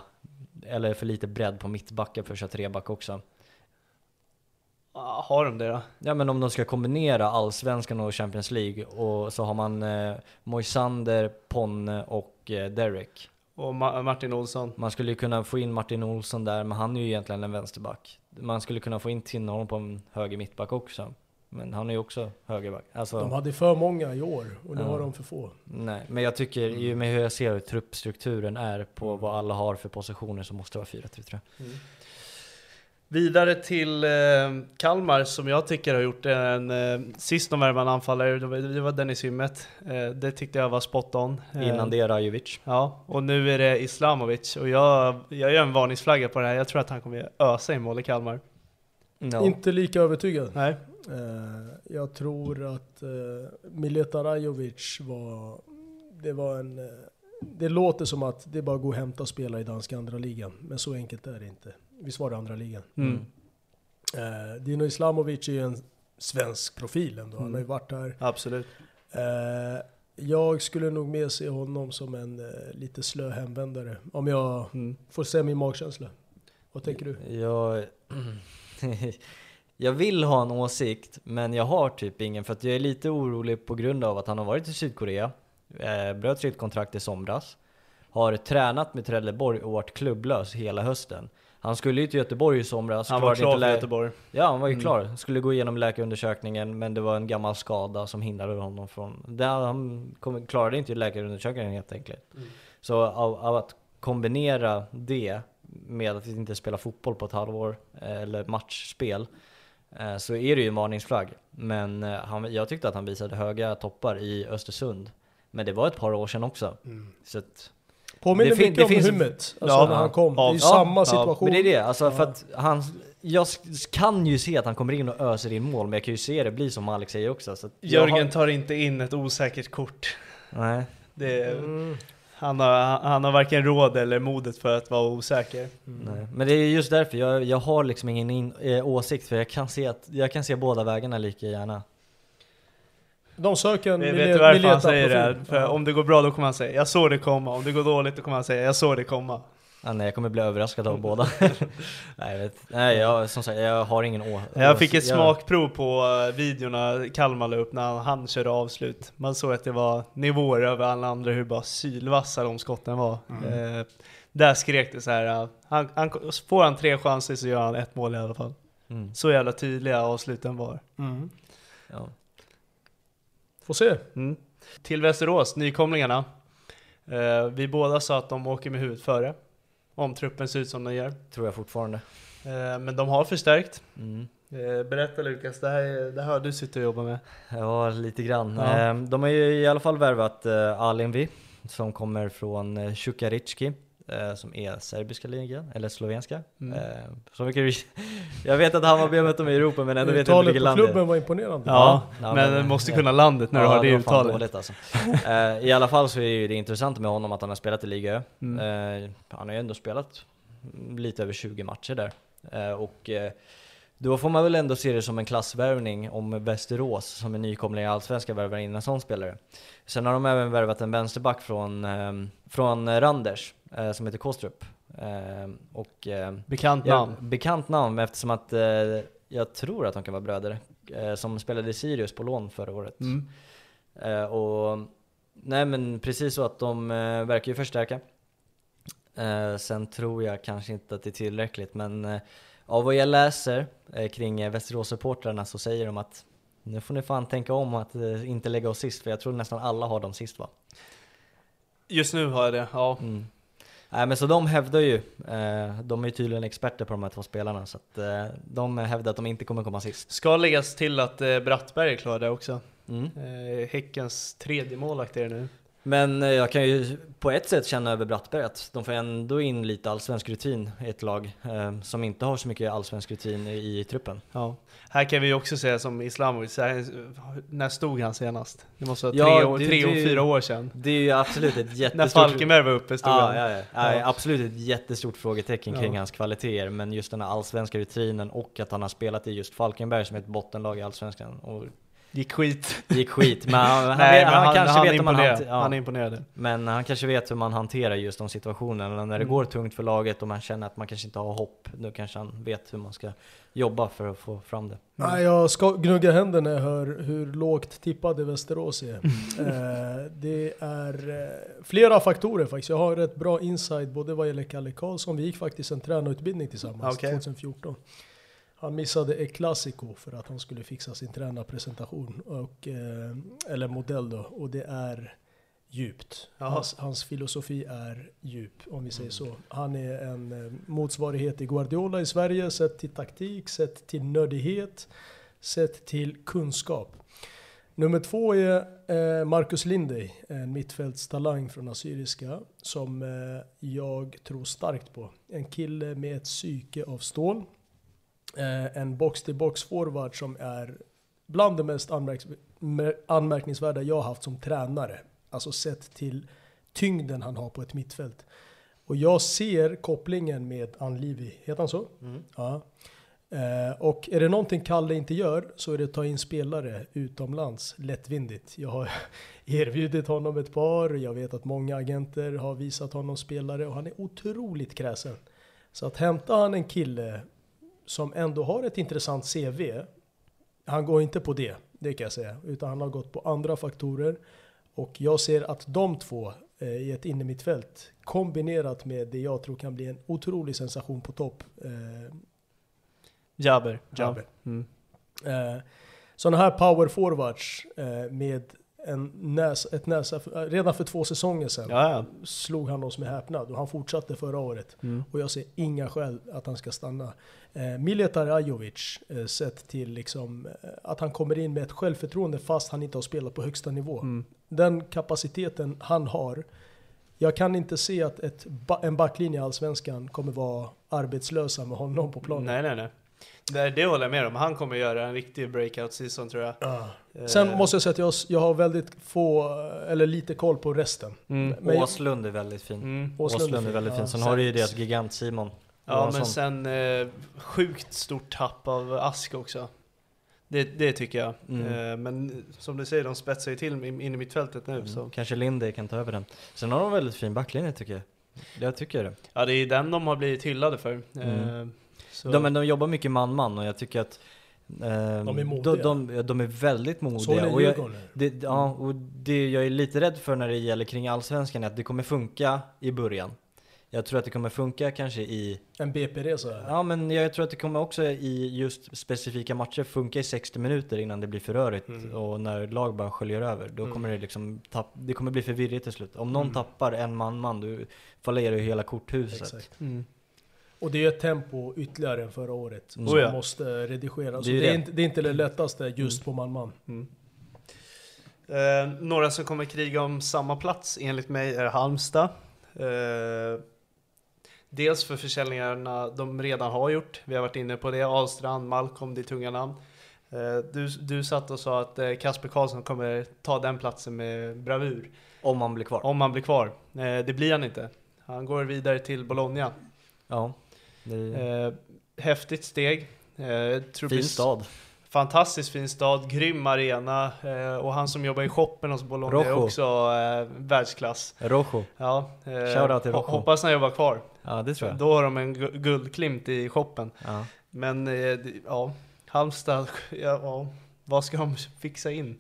eller för lite bredd på mittbackar för att köra treback också. Har de det då? Ja men om de ska kombinera allsvenskan och Champions League och så har man eh, Moisander, Ponne och eh, Derek. Och Ma- Martin Olsson. Man skulle ju kunna få in Martin Olsson där, men han är ju egentligen en vänsterback. Man skulle kunna få in Tinnerholm på en höger mittback också. Men han är ju också högerback. Alltså, De hade för många i år och nu Ja. har de för få. Nej, men jag tycker, ju med hur jag ser hur truppstrukturen är på Mm. vad alla har för positioner så måste det vara 4-3-3. Vidare till eh, Kalmar som jag tycker har gjort en, eh, sist de värvade en anfallare, det var, det var Dennis Hymmet. Eh, det tyckte jag var spot on. Eh, Innan det Rajovic. Ja, och nu är det Islamovic och jag, jag gör en varningsflagga på det här. Jag tror att han kommer ösa in mål i Kalmar. Ja. Inte lika övertygad. Nej. Eh, jag tror att eh, Mileta Rajovic var... Det var en... Eh, det låter som att det bara att gå och hämta och spela i danska andra ligan. Men så enkelt är det inte. Visst var det andra ligan? Mm. Eh, Dino Islamovic är ju en svensk profil ändå. Han Mm. har ju varit där. Absolut. Eh, jag skulle nog mer se honom som en eh, lite slö hemvändare. Om jag Mm. får säga min magkänsla. Vad tänker du? Jag, jag vill ha en åsikt, men jag har typ ingen för att jag är lite orolig på grund av att han har varit i Sydkorea, eh, bröt sitt kontrakt i somras, har tränat med Trelleborg och varit klubblös hela hösten. Han skulle ju till Göteborg i somras. Han var klar inte för Göteborg. Ja, han var ju Mm. klar. Skulle gå igenom läkarundersökningen, men det var en gammal skada som hindrade honom från... Det, han kom, klarade inte läkarundersökningen helt enkelt. Mm. Så av, av att kombinera det med att inte spela fotboll på ett halvår, eh, eller matchspel, eh, så är det ju en varningsflagg. Men eh, han, jag tyckte att han visade höga toppar i Östersund. Men det var ett par år sedan också. Så att, Påminner mycket det om finns- Hummet, alltså Ja, när han kom. Det är ju ja, samma ja, situation. men det är det, alltså för Ja. att han, jag kan ju se att han kommer in och öser in mål, men jag kan ju se det bli som Alex säger också. Så Jörgen har, tar inte in ett osäkert kort. nej. Det, Mm. han, har, han har varken råd eller modet för att vara osäker. nej. Men det är just därför, jag, jag har liksom ingen in, eh, åsikt, för jag kan, se att, jag kan se båda vägarna lika gärna. De söker en Vet du varför han säger det? För Ja. om det går bra då kommer han säga 'Jag såg det komma' Om det går dåligt då kommer han säga 'Jag såg det komma' Ah, nej, jag kommer bli överraskad av båda. nej, jag vet, nej jag, som sagt, jag har ingen å, Jag fick ett smakprov på uh, videorna Kalmar la upp när han, han körde avslut. Man såg att det var nivåer över alla andra, hur bara sylvassa de skotten var. Eh, där skrek det så här. uh, han, han, får han tre chanser så gör han ett mål i alla fall. Mm. Så jävla tydliga avsluten var. Mm. Ja. Får se. Mm. Till Västerås, nykomlingarna. Eh, vi båda sa att de åker med huvudet före. Om truppen ser ut som den gör. Tror jag fortfarande. Eh, men de har förstärkt. Mm. Eh, berätta Lukas, det här, är- det här har du suttit och jobbat med. Ja, lite grann. Ja. Ehm, De har ju i alla fall värvat uh, Alinvi som kommer från uh, Čukarički eh, som är serbiska ligan, eller slovenska. Mm. Så mycket, jag vet att Hammarby har mött dem i Europa men ändå vet jag inte vilket på land det är. klubben var imponerande. Ja, Ja, men men- måste kunna landet när du har det det uttalet. dåligt alltså. Eh, I alla fall så är det intressant med honom att han har spelat i Liga Ö. Mm. Eh, han har ju ändå spelat lite över 20 matcher där. Eh, och eh, då får man väl ändå se det som en klassvärvning om Västerås som är nykomling i Allsvenskan värvar in en sån spelare. Sen har de även värvat en vänsterback från, eh, från Randers eh, som heter Kostrup. Eh, och, eh, Bekant Ja, namn. bekant namn eftersom att eh, jag tror att de kan vara bröder. Eh, som spelade i Sirius på lån förra året. Mm. Och nej men precis så att de verkar ju förstärka. Sen tror jag kanske inte att det är tillräckligt men av vad jag läser eh, kring eh, Västerås-supportrarna så säger de att nu får ni fan tänka om att eh, inte lägga oss sist för jag tror nästan alla har dem sist va? Just nu har jag det, ja. Mm. Nej men så de hävdar ju, de är ju tydligen experter på de här två spelarna så att de hävdar att de inte kommer komma sist. Ska läggas till att Brattberg är klar där också. Mm. Häckens tredje målvakt är det nu. Men eh, jag kan ju på ett sätt känna över Brattberg att de får ändå in lite allsvensk rutin i ett lag eh, som inte har så mycket allsvensk rutin i, i truppen. Ja. Här kan vi också säga som Islamovic, här, när stod han senast? Det måste vara Ja, tre, år, det- tre och det- fyra år sedan. Det är ju absolut ett jättestort... När Falkenberg var uppe stod ja, ja, ja. Absolut ett jättestort frågetecken kring hans kvaliteter, men just den här allsvenska rutinen och att han har spelat i just Falkenberg som ett bottenlag i allsvenskan. Och Gick skit. gick skit, men han, han, Nej, vet, men han, kanske vet hur man imponerade. hanterar... Han imponerade. Men han kanske vet hur man hanterar just de situationerna. När det Mm. går tungt för laget och man känner att man kanske inte har hopp, då kanske han vet hur man ska jobba för att få fram det. Nej, jag ska gnugga händer när jag hör hur lågt tippade Västerås är. eh, det är eh, flera faktorer faktiskt. Jag har rätt bra inside både vad gäller Kalle Karlsson. Vi gick faktiskt en tränarutbildning tillsammans Okej. 2014. Han missade ett klassiko för att han skulle fixa sin tränarpresentation, och, eh, eller modell då. Och det är djupt. Hans, hans filosofi är djup, om vi säger så. Han är en eh, motsvarighet till Guardiola i Sverige, sett till taktik, sett till nördighet, sett till kunskap. Nummer två är eh, Marcus Lindey, en mittfältstalang från Assyriska, som jag tror starkt på. En kille med ett psyke av stål. Eh, en box-till-box forward som är bland det mest anmärkningsvärda jag har haft som tränare. Alltså sett till tyngden han har på ett mittfält. Och jag ser kopplingen med Anlivi, heter han så? Ja. Eh, och är det någonting Kalle inte gör så är det att ta in spelare utomlands lättvindigt. Jag har erbjudit honom ett par, jag vet att många agenter har visat honom spelare och han är otroligt kräsen. Så att hämta han en kille som ändå har ett intressant CV, han går inte på det, det kan jag säga, utan han har gått på andra faktorer. Och jag ser att de två eh, i ett innermittfält kombinerat med det jag tror kan bli en otrolig sensation på topp. Eh, Jabber. Jabber. Ja. Mm. Eh, sådana här power forwards eh, med en näs, ett näsa, redan för två säsonger sedan Ja, ja. slog han oss med häpnad och han fortsatte förra året. Mm. Och jag ser inga skäl att han ska stanna. Eh, Miljetar Ajovic, eh, sett till liksom, eh, att han kommer in med ett självförtroende fast han inte har spelat på högsta nivå. Mm. Den kapaciteten han har, jag kan inte se att ett, en backlinje i Allsvenskan kommer vara arbetslösa med honom på planen. Nej, nej, nej. Det, det håller jag med om. Han kommer göra en riktig breakout season tror jag. Ja. Sen måste jag säga att jag, jag har väldigt få, eller lite koll på resten. Mm. Men Åslund är väldigt fin. Mm. Åslund Åslund, är är väldigt fin, fin. ja. Sen har du ju deras gigant Simon Ja, men sen eh, sjukt stort tapp av Ask också. Det, det tycker jag. Mm. Eh, men som du säger, de spetsar ju till in i mittfältet nu. Så. Mm. Kanske Linde kan ta över den. Sen har de väldigt fin backlinje tycker jag. Jag tycker det. Ja, det är den de har blivit hyllade för. Mm. Eh, så. De, men de jobbar mycket man-man och jag tycker att eh, De är modiga. De, de, de är väldigt modiga. Så är och jag, det, ja, och det jag är lite rädd för när det gäller kring Allsvenskan är att det kommer funka i början. Jag tror att det kommer funka kanske i En BP-resa. Ja men jag tror att det kommer också i just specifika matcher funka i 60 minuter innan det blir för rörigt Mm. och när lag bara sköljer över. Då kommer det liksom tapp, det kommer bli förvirrigt till slut. Om någon Mm. tappar en man-man, då fallerar ju hela korthuset. Exakt. Mm. Och det är ett tempo ytterligare än förra året Mm. som Oh ja. måste redigeras. Det Det är det, är inte, det är inte det lättaste just på man-man. Mm. Eh, några som kommer kriga om samma plats enligt mig är Halmstad. Eh, dels för försäljningarna de redan har gjort. Vi har varit inne på det. Ahlstrand, Malcolm, det är tunga namn. Eh, du, du satt och sa att eh, Kasper Karlsson kommer ta den platsen med bravur. Om man blir kvar. Om han blir kvar. Eh, det blir han inte. Han går vidare till Bologna. Ja. Det är häftigt steg. Tror fin stad. Fantastiskt fin stad, grym arena och han som jobbar i shoppen hos Bologna är Rojo. också eh, världsklass. Rojo. Ja, Shoutout till Rojo. Hoppas han jobbar kvar. Ja det tror jag. Då har de en gu- guldklimt i shoppen. Ja. Men eh, det- ja, Halmstad, ja, ja, vad ska de fixa in?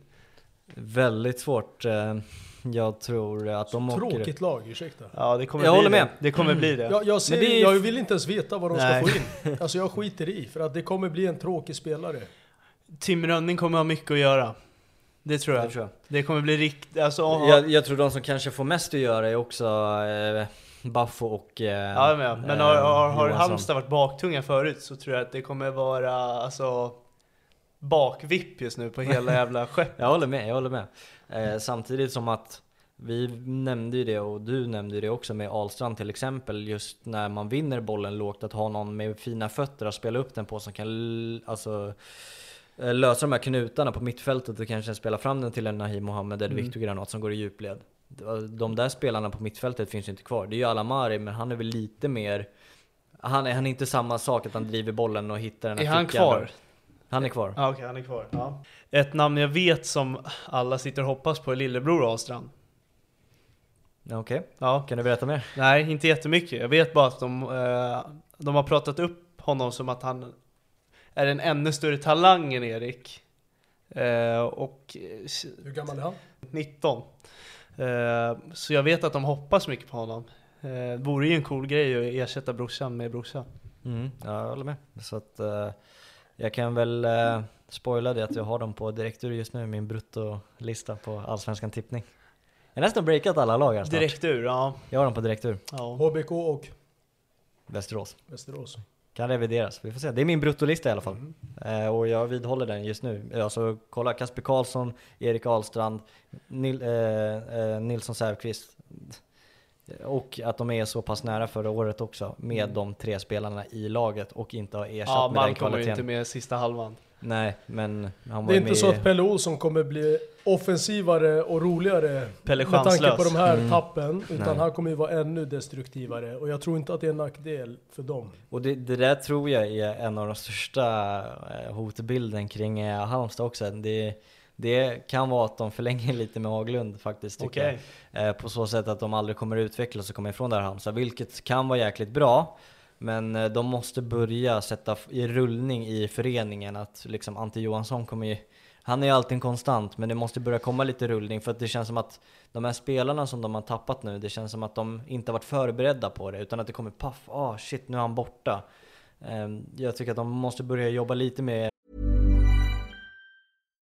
Väldigt svårt. eh, Jag tror att de åker... Tråkigt lag, ursäkta. Ja, det kommer Jag bli håller det. med. Det kommer bli det. Jag, jag, ser, Men det är- jag vill inte ens veta vad de Nej. ska få in. Alltså jag skiter i, för att det kommer bli en tråkig spelare. Tim Rönning kommer ha mycket att göra. Det tror jag. Det tror jag. Det kommer bli riktigt, alltså, Jag, jag tror de som kanske får mest att göra är också eh, Baffo och eh, Ja, men, men eh, har, har, har Johansson. Halmstad varit baktunga förut så tror jag att det kommer vara alltså bakvipp just nu på hela jävla skeppet. Jag håller med, jag håller med. Eh, samtidigt som att Vi nämnde ju det och du nämnde ju det också med Ahlstrand till exempel. Just när man vinner bollen lågt, att ha någon med fina fötter att spela upp den på som kan alltså, eh, lösa de här knutarna på mittfältet och kanske spela fram den till en Nahim Mohammed eller Mm. Victor Granat som går i djupled. De där spelarna på mittfältet finns ju inte kvar. Det är ju Alamari, men han är väl lite mer... Han är, han är inte samma sak att han driver bollen och hittar den här Är han fickan. kvar? Han är kvar. Ja, okej, han är kvar. Ja. Ett namn jag vet som alla sitter och hoppas på är lillebror Ahlstrand. Ja, Okej, Ja. kan du berätta mer? Nej, inte jättemycket. Jag vet bara att de, eh, de har pratat upp honom som att han är en ännu större talang än Erik. Eh, och eh, Hur gammal är han? 19. Eh, så jag vet att de hoppas mycket på honom. Eh, det vore ju en cool grej att ersätta brorsan med brorsan. Mm, ja, jag håller med. Så att eh, jag kan väl eh, spoila det att jag har dem på direktur just nu, min bruttolista på Allsvenskan tippning. Jag har nästan breakat alla lag här snart. Direkt ur, ja. Jag har dem på direktur. ja. HBK och Västerås. Västerås. Kan revideras, vi får se. Det är min bruttolista i alla fall. Eh, och jag vidhåller den just nu. Alltså kolla Kasper Karlsson, Erik Ahlstrand, Nil, eh, eh, Nilsson Säfqvist. Och att de är så pass nära förra året också med de tre spelarna i laget och inte har ersatt Ja, med den Malcolm var ju kvaliteten. inte med sista halvan. Nej, men han var Det är inte med så att Pelle Olsson kommer bli offensivare och roligare Pelle med tanke på de här Mm. tappen. Utan Nej. han kommer ju vara ännu destruktivare. Och jag tror inte att det är en nackdel för dem. Och det, det där tror jag är en av de största eh, hotbilden kring eh, Halmstad också. Det, det kan vara att de förlänger lite med Haglund faktiskt. tycker Okej. jag. Eh, På så sätt att de aldrig kommer utvecklas och komma ifrån det här Halmstad, vilket kan vara jäkligt bra. Men de måste börja sätta i rullning i föreningen att liksom Ante Johansson kommer ju han är ju alltid en konstant, men det måste börja komma lite rullning för att det känns som att de här spelarna som de har tappat nu, det känns som att de inte har varit förberedda på det, utan att det kommer paff, ah shit nu är han borta. Ehm, jag tycker att de måste börja jobba lite mer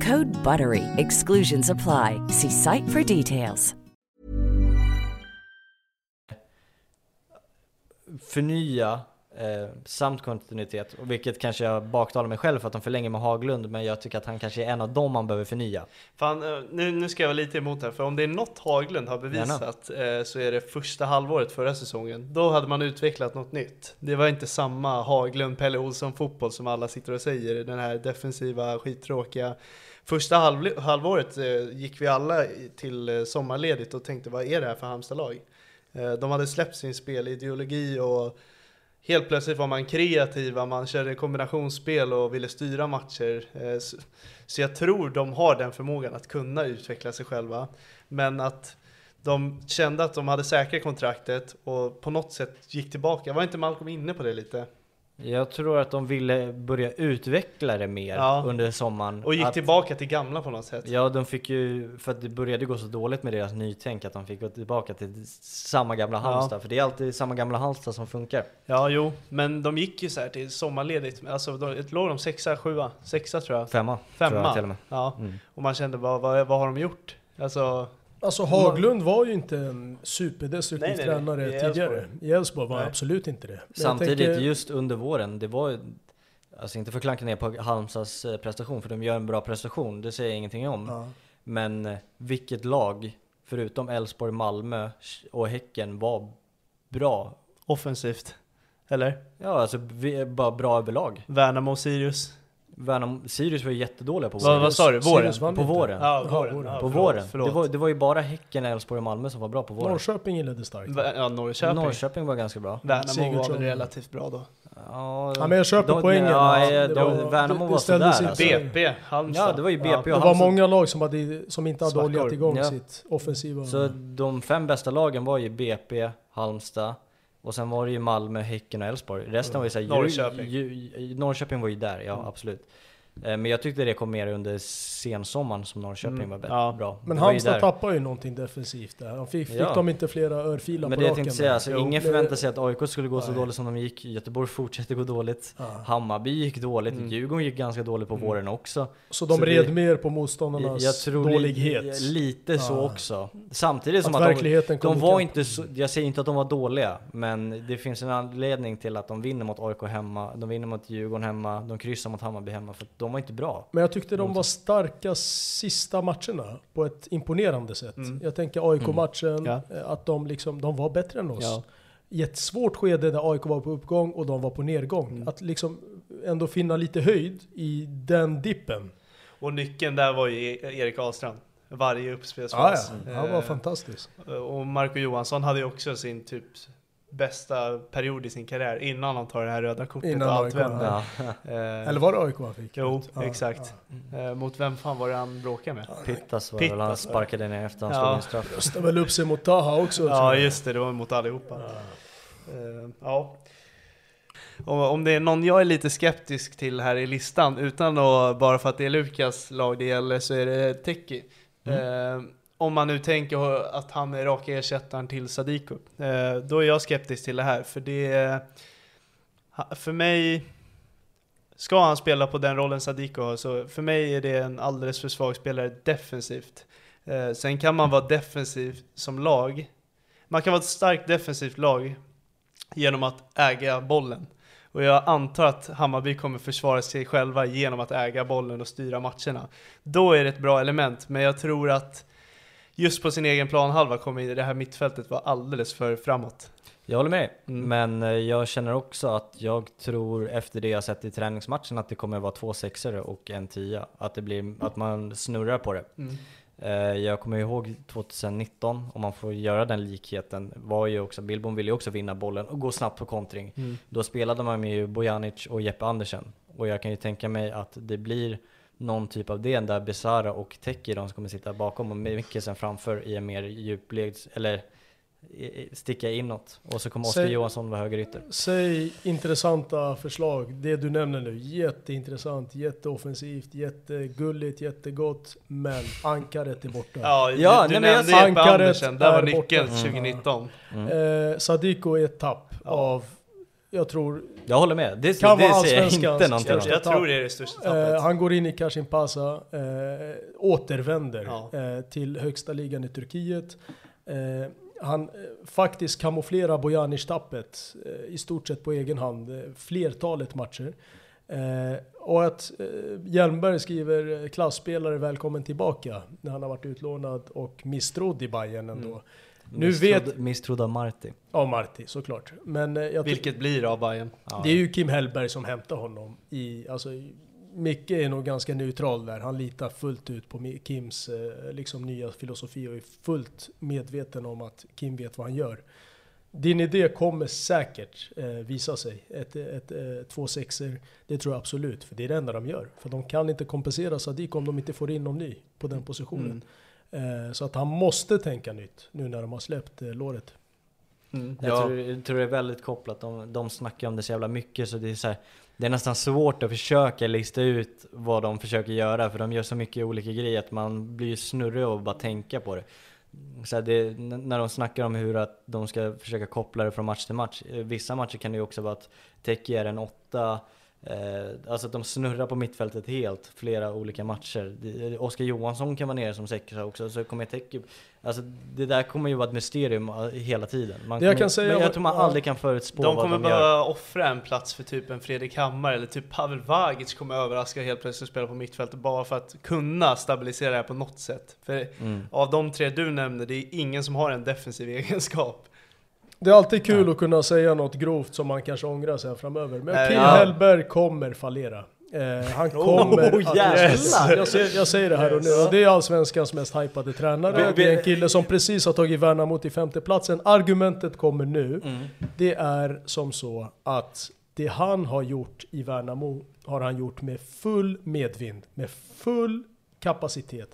Code BUTTERY. Exclusions apply. See site for details. förnya eh, samt kontinuitet, vilket kanske jag baktalar mig själv för att de förlänger med Haglund, men jag tycker att han kanske är en av dem man behöver förnya. Fan, eh, nu, nu ska jag vara lite emot här, för om det är något Haglund har bevisat eh, så är det första halvåret förra säsongen. Då hade man utvecklat något nytt. Det var inte samma Haglund, Pelle Olsson fotboll som alla sitter och säger, den här defensiva, skittråkiga. Första halv, halvåret eh, gick vi alla till eh, sommarledigt och tänkte vad är det här för Halmstadlag? Eh, de hade släppt sin spelideologi och Helt plötsligt var man kreativa, man körde kombinationsspel och ville styra matcher. Så jag tror de har den förmågan att kunna utveckla sig själva. Men att de kände att de hade säkrat kontraktet och på något sätt gick tillbaka. Var inte Malcolm inne på det lite? Jag tror att de ville börja utveckla det mer Ja. under sommaren. Och gick att, tillbaka till gamla på något sätt. Ja, de fick ju, för att det började gå så dåligt med deras nytänk, att de fick gå tillbaka till samma gamla Ja. Halmstad. För det är alltid samma gamla Halmstad som funkar. Ja, jo, men de gick ju så här till sommarledigt. Alltså, de, låg de sexa, sjua? Sexa tror jag. Femma, Femma. tror jag till och med. Ja, Mm. och man kände vad, vad, vad har de gjort? Alltså, Alltså Haglund var ju inte en superdestruktiv Nej, nej, nej. tränare I tidigare. I Elfsborg var han Nej. absolut inte det. Men Samtidigt tänker- just under våren, det var ju- Alltså inte för att klanka ner på Halmstads eh, prestation, för de gör en bra prestation, det säger jag ingenting om. Ja. Men eh, vilket lag, förutom Elfsborg, Malmö och Häcken, var bra? Offensivt. Eller? Ja, alltså vi är bara bra överlag. Värnamo och Sirius. Värnamo, Sirius var ju jättedåliga på Vad- våren. vad sa du? Våren? På inte. våren. Ja, våren. Ja, på förlåt, våren. Förlåt. Det, var, det var ju bara Häcken, Elfsborg och Malmö som var bra på våren. Norrköping inledde starkt. Ja, Norrköping. Norrköping var ganska bra. Värnamo var väl relativt bra då. Ja, Ja, men jag köper de- poängen. Ja, Det de, var- Värnamo det- var sådär alltså. BP, Halmstad. Ja, det var ju BP Ja. och Det var många lag som, hade, som inte hade Svackor. oljat igång Ja. sitt offensiva. Så de fem bästa lagen var ju BP, Halmstad och sen var det ju Malmö, Häcken och Elfsborg. Resten var ju såhär... Norrköping. Ju, ju, Norrköping var ju där, ja absolut. Eh, Men jag tyckte det kom mer under sensommaren som Norrköping Mm, var bä- ja. bra. Men Det ju Halmstad där. tappade ju någonting defensivt där. Han fick, fick Ja. de inte flera örfilar Men på det jag tänkte säga, alltså, ingen förväntar sig att AIK skulle gå så Nej. dåligt som de gick. Göteborg fortsätter gå dåligt. Ja. Hammarby gick dåligt. Mm. Djurgården gick ganska dåligt på våren också. Så de Så red det- mer på motståndarnas Jag tror li- dålighet? lite så Ja. också. Samtidigt som Att att, de, verkligheten kom de var inte så, jag säger inte att de var dåliga, men det finns en anledning till att de vinner mot AIK hemma, de vinner mot Djurgården hemma, de kryssar mot Hammarby hemma, för att de var inte bra. Men jag tyckte de var starka sista matcherna på ett imponerande sätt. Mm. Jag tänker AIK-matchen, Ja. eh, att de, liksom, de var bättre än oss. Ja. I ett svårt skede där AIK var på uppgång och de var på nedgång. Mm. Att liksom ändå finna lite höjd i den dippen. Och nyckeln där var ju E- Erik Ahlstrand. Varje uppspelsfas. ja. Han var Eh, fantastisk. Och Marco Johansson hade ju också sin typ bästa period i sin karriär innan han tar det här röda kortet Innan och allt vänder. Ja. Eh, Eller var det AIK han fick? Jo, Ja, exakt. Eh, mot vem fan var det han bråkade med? Pittas var Pittas, väl han sparkade ner efter han Ja. slog en straff. Röstade väl upp sig mot Taha också. Ja just det, det var mot allihopa. Eh, ja. Och om det är någon jag är lite skeptisk till här i listan, utan att bara för att det är Lukas lag det gäller, så är det Teki. Eh, om man nu tänker att han är raka ersättaren till Sadiko. Eh, då är jag skeptisk till det här, för det... För mig... Ska han spela på den rollen Sadiko har, så för mig är det en alldeles för svag spelare defensivt. Eh, sen kan man vara defensiv som lag. Man kan vara ett starkt defensivt lag genom att äga bollen. Och jag antar att Hammarby kommer försvara sig själva genom att äga bollen och styra matcherna. Då är det ett bra element, men jag tror att just på sin egen planhalva kommer det här mittfältet vara alldeles för framåt. Jag håller med, Mm. men eh, jag känner också att jag tror efter det jag sett i träningsmatchen att det kommer vara två sexor och en tia. Att, det blir, att man snurrar på det. Mm. Eh, Jag kommer ihåg 2019, om man får göra den likheten, var ju också, Billborn ville ju också vinna bollen och gå snabbt på kontring. Mm. Då spelade man med Bojanic och Jeppe Andersen. Och jag kan ju tänka mig att det blir någon typ av det där Besara och Teki de som kommer sitta bakom och Mikkelsen framför i en mer djupled, eller sticka inåt. Och så kommer Oskar Johansson vara högerytter. Säg intressanta förslag. Det du nämner nu, jätteintressant, jätteoffensivt, jättegulligt, jättegott. Men ankaret är borta. Ja, Ja, du, du nämnde Jeppe Ankaret Andersen, där var nyckeln borta. 2019. Eh, Sadiko är ett tapp av, jag tror, Jag håller med, det, Kan det vara säger jag inte någonting om. Jag tror det är det största tappet. eh, han går in i Kashin Pasa, eh, återvänder Ja. eh, till högsta ligan i Turkiet. Eh, han eh, faktiskt kamouflerar Bojanic-tappet i stort sett på egen hand, flertalet matcher. Eh, och att eh, Hjelmberg skriver klassspelare välkommen tillbaka när han har varit utlånad och misstrodd i Bayern ändå. Mm. Nu Misstrodd- vet, Misstrodd av Marti. ja Marti såklart. Men eh, jag Vilket blir av Bayern. Det är ju Kim Hellberg som hämtar honom i, alltså Micke är nog ganska neutral där. Han litar fullt ut på Kims eh, liksom nya filosofi och är fullt medveten om att Kim vet vad han gör. Din idé kommer säkert eh, visa sig. Ett, ett, ett, två sexer, det tror jag absolut. För det är det enda de gör. För de kan inte kompensera Sadiq om de inte får in någon ny på den positionen. Eh, så att han måste tänka nytt nu när de har släppt eh, låret. Mm. Jag, Ja. tror, jag tror det är väldigt kopplat, de, de snackar om det så jävla mycket så det är så här, Det är nästan svårt att försöka lista ut vad de försöker göra för de gör så mycket olika grejer att man blir snurrig av att bara tänka på det. Så här, det när de snackar om hur att de ska försöka koppla det från match till match. Eh, Vissa matcher kan det ju också vara att Teki är en åtta, Eh, alltså att de snurrar på mittfältet helt, flera olika matcher. Oskar Johansson kan vara nere som sexa också, så kommer Teke... Alltså det där kommer ju vara ett mysterium eh, hela tiden. Man jag kommer, kan säga jag tror man ja. aldrig kan förutspå De vad kommer de gör. behöva offra en plats för typ en Fredrik Hammar eller typ Pavel Vagic kommer överraska och helt plötsligt spela på mittfältet bara för att kunna stabilisera det här på något sätt. För Mm. av de tre du nämnde, det är ingen som har en defensiv egenskap. Det är alltid kul att kunna säga något grovt som man kanske ångrar sen framöver. Men Nej, Kim ja. Hellberg kommer fallera. Eh, han kommer Oh, att... jävlar! Jag, säger, jag säger det här och nu. Och det är allsvenskans mest hypade tränare. Det är en kille som precis har tagit Värnamo till femteplatsen. Argumentet kommer nu. Mm. Det är som så att det han har gjort i Värnamo har han gjort med full medvind, med full kapacitet.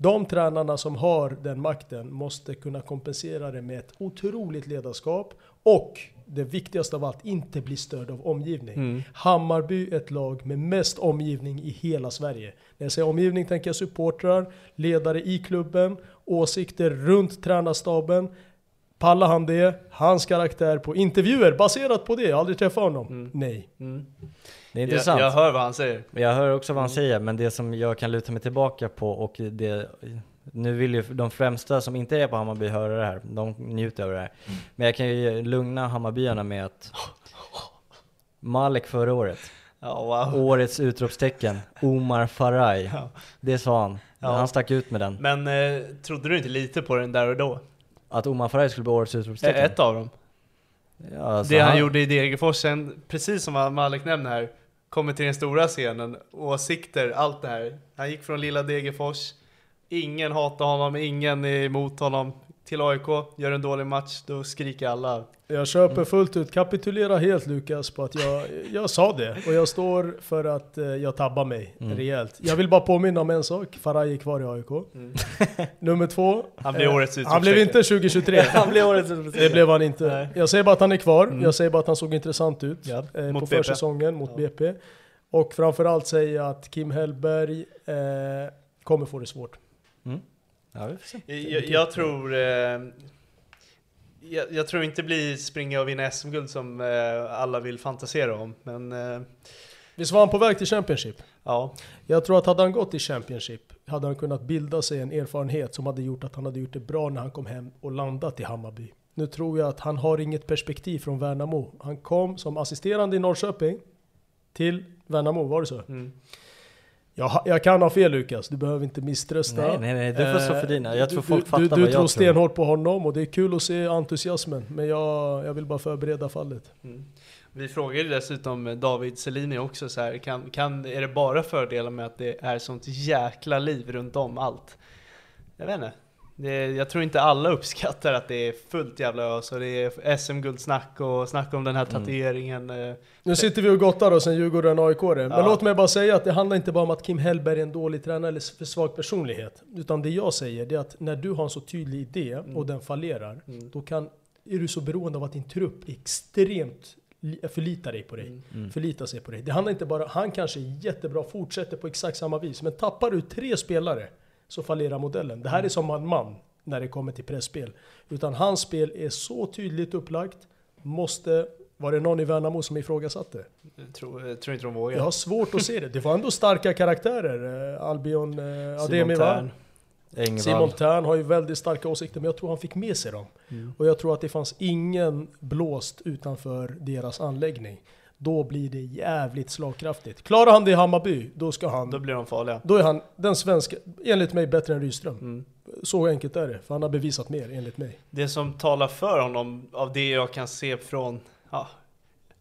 De tränarna som har den makten måste kunna kompensera det med ett otroligt ledarskap och det viktigaste av allt, inte bli störd av omgivning. Mm. Hammarby är ett lag med mest omgivning i hela Sverige. När jag säger omgivning tänker jag supportrar, ledare i klubben, åsikter runt tränarstaben. Pallar han det? Hans karaktär på intervjuer baserat på det? Jag har aldrig träffat honom. Nej. Mm. Det är intressant. Jag, jag hör vad han säger. Jag hör också vad han Mm. säger, men det som jag kan luta mig tillbaka på och det nu vill ju de främsta som inte är på Hammarby höra det här, de njuter av det här. Mm. Men jag kan ju lugna Hammarbyarna med att Malek förra året, Ja, wow. årets utropstecken, Omar Faraj, Ja. det sa han. Ja. Han stack ut med den. Men eh, trodde du inte lite på den där och då? Att Omar Faraj skulle bli årets utropstecken? Ett av dem. Ja, alltså det han, gjorde i Degerfors, precis som vad Malik nämner här, kommer till den stora scenen, åsikter, allt det här. Han gick från lilla Degerfors, ingen hatar honom, ingen är emot honom. Till AIK, gör en dålig match, då skriker alla. Jag köper fullt ut, kapitulera helt Lukas på att jag, jag sa det och jag står för att eh, jag tabbar mig Mm. rejält. Jag vill bara påminna om en sak, Faraj är kvar i AIK. Nummer två, Han blir eh, årets Han blev inte 2023. Han blev årets. Det blev han inte. Nej. Jag säger bara att han är kvar, Mm. jag säger bara att han såg intressant ut Ja, eh, mot på BP. försäsongen mot BP. Och framförallt säger jag att Kim Hellberg eh, kommer få det svårt. Ja, vi får se. Jag, jag tror... Eh, jag, jag tror inte det blir springa och vinna SM-guld som eh, alla vill fantisera om, men eh, Visst var han på väg till Championship? ja. Jag tror att hade han gått i Championship hade han kunnat bilda sig en erfarenhet som hade gjort att han hade gjort det bra när han kom hem och landat i Hammarby. Nu tror jag att han har inget perspektiv från Värnamo. Han kom som assisterande i Norrköping till Värnamo, var det så? Mm. Jag, jag kan ha fel Lukas, du behöver inte misströsta. Nej, nej, nej, du får stå för dina. Jag Eh, tror du- folk du, fattar du, vad du jag tror tror. stenhårt på honom och det är kul att se entusiasmen. Men jag, jag vill bara förbereda fallet. Mm. Vi frågade dessutom David Selini också så här, kan, kan, är det bara fördelar med att det är sånt jäkla liv runt om allt? Jag vet inte. Det, jag tror inte alla uppskattar att det är fullt jävla ös och det är SM-guldsnack och snack om den här Mm. tatueringen. eh. Nu sitter vi och gottar oss en Djurgården aik Men Ja. låt mig bara säga att det handlar inte bara om att Kim Hellberg är en dålig tränare eller för svag personlighet. Utan det jag säger är att när du har en så tydlig idé Mm. och den fallerar, då kan, är du så beroende av att din trupp är extremt li- förlitar dig på dig. Mm. Förlitar sig på dig. Det handlar inte bara, han kanske är jättebra, fortsätter på exakt samma vis. Men tappar du tre spelare så fallerar modellen. Det här är som man-man när det kommer till pressspel. Utan hans spel är så tydligt upplagt, måste var det någon i Värnamo som ifrågasatte? Jag tror, jag tror inte de vågar. Jag har svårt att se det. Det var ändå starka karaktärer. Eh, Albion eh, Ademi va? Tern. Simon Tern har ju väldigt starka åsikter, men jag tror han fick med sig dem. Mm. Och jag tror att det fanns ingen blåst utanför deras anläggning. Då blir det jävligt slagkraftigt. Klarar han det i Hammarby, då ska han... Då blir de farliga. Då är han den svenska, enligt mig, bättre än Rydström. Mm. Så enkelt är det, för han har bevisat mer, enligt mig. Det som talar för honom, av det jag kan se från ja,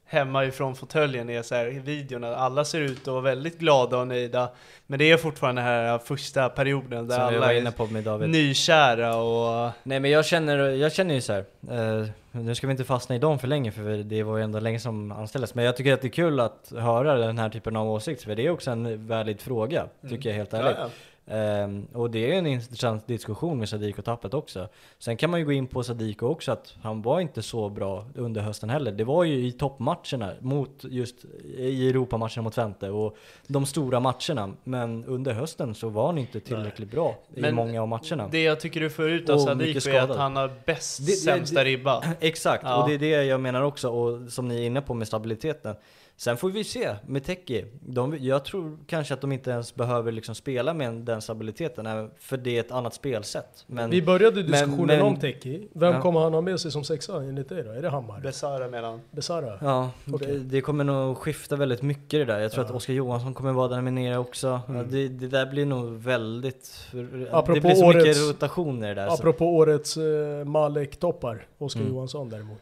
hemma ifrån fåtöljen, är så här i videorna. Alla ser ut att vara väldigt glada och nöjda. Men det är fortfarande den här första perioden där Som alla var är inne på med David. nykära och... Nej men jag känner, jag känner ju så här. Eh, nu ska vi inte fastna i dem för länge för det var ju ändå länge som anställdes. Men jag tycker att det är kul att höra den här typen av åsikter för det är också en valid fråga, tycker jag helt ärligt. Ja, Ehm, och det är en intressant diskussion med Sadiko-tappet också. Sen kan man ju gå in på Sadiko också, att han var inte så bra under hösten heller. Det var ju i toppmatcherna, mot just i Europamatcherna mot Twente och de stora matcherna. Men under hösten så var han inte tillräckligt bra i Men många av matcherna. Det jag tycker du får ut av Sadiko är att han har bäst Det- det- sämsta det- ribba. Exakt, Ja. och det är det jag menar också, och som ni är inne på med stabiliteten. Sen får vi se med Teki. De, jag tror kanske att de inte ens behöver liksom spela med den stabiliteten, även- för det är ett annat spelsätt. Men, Vi började men- diskussionen men- om Teki. Vem Ja. kommer han ha med sig som sexa enligt dig då? Är det Hammar? Besara mellan. Besara? Ja, Okej. det, det kommer nog skifta väldigt mycket det där. Jag tror Ja. att Oskar Johansson kommer vara där med nere också. Ja, Mm. det, det där blir nog väldigt... Apropå det blir så årets- mycket rotation i det där. så- Apropå årets uh, Malek-toppar, Oskar Mm. Johansson däremot.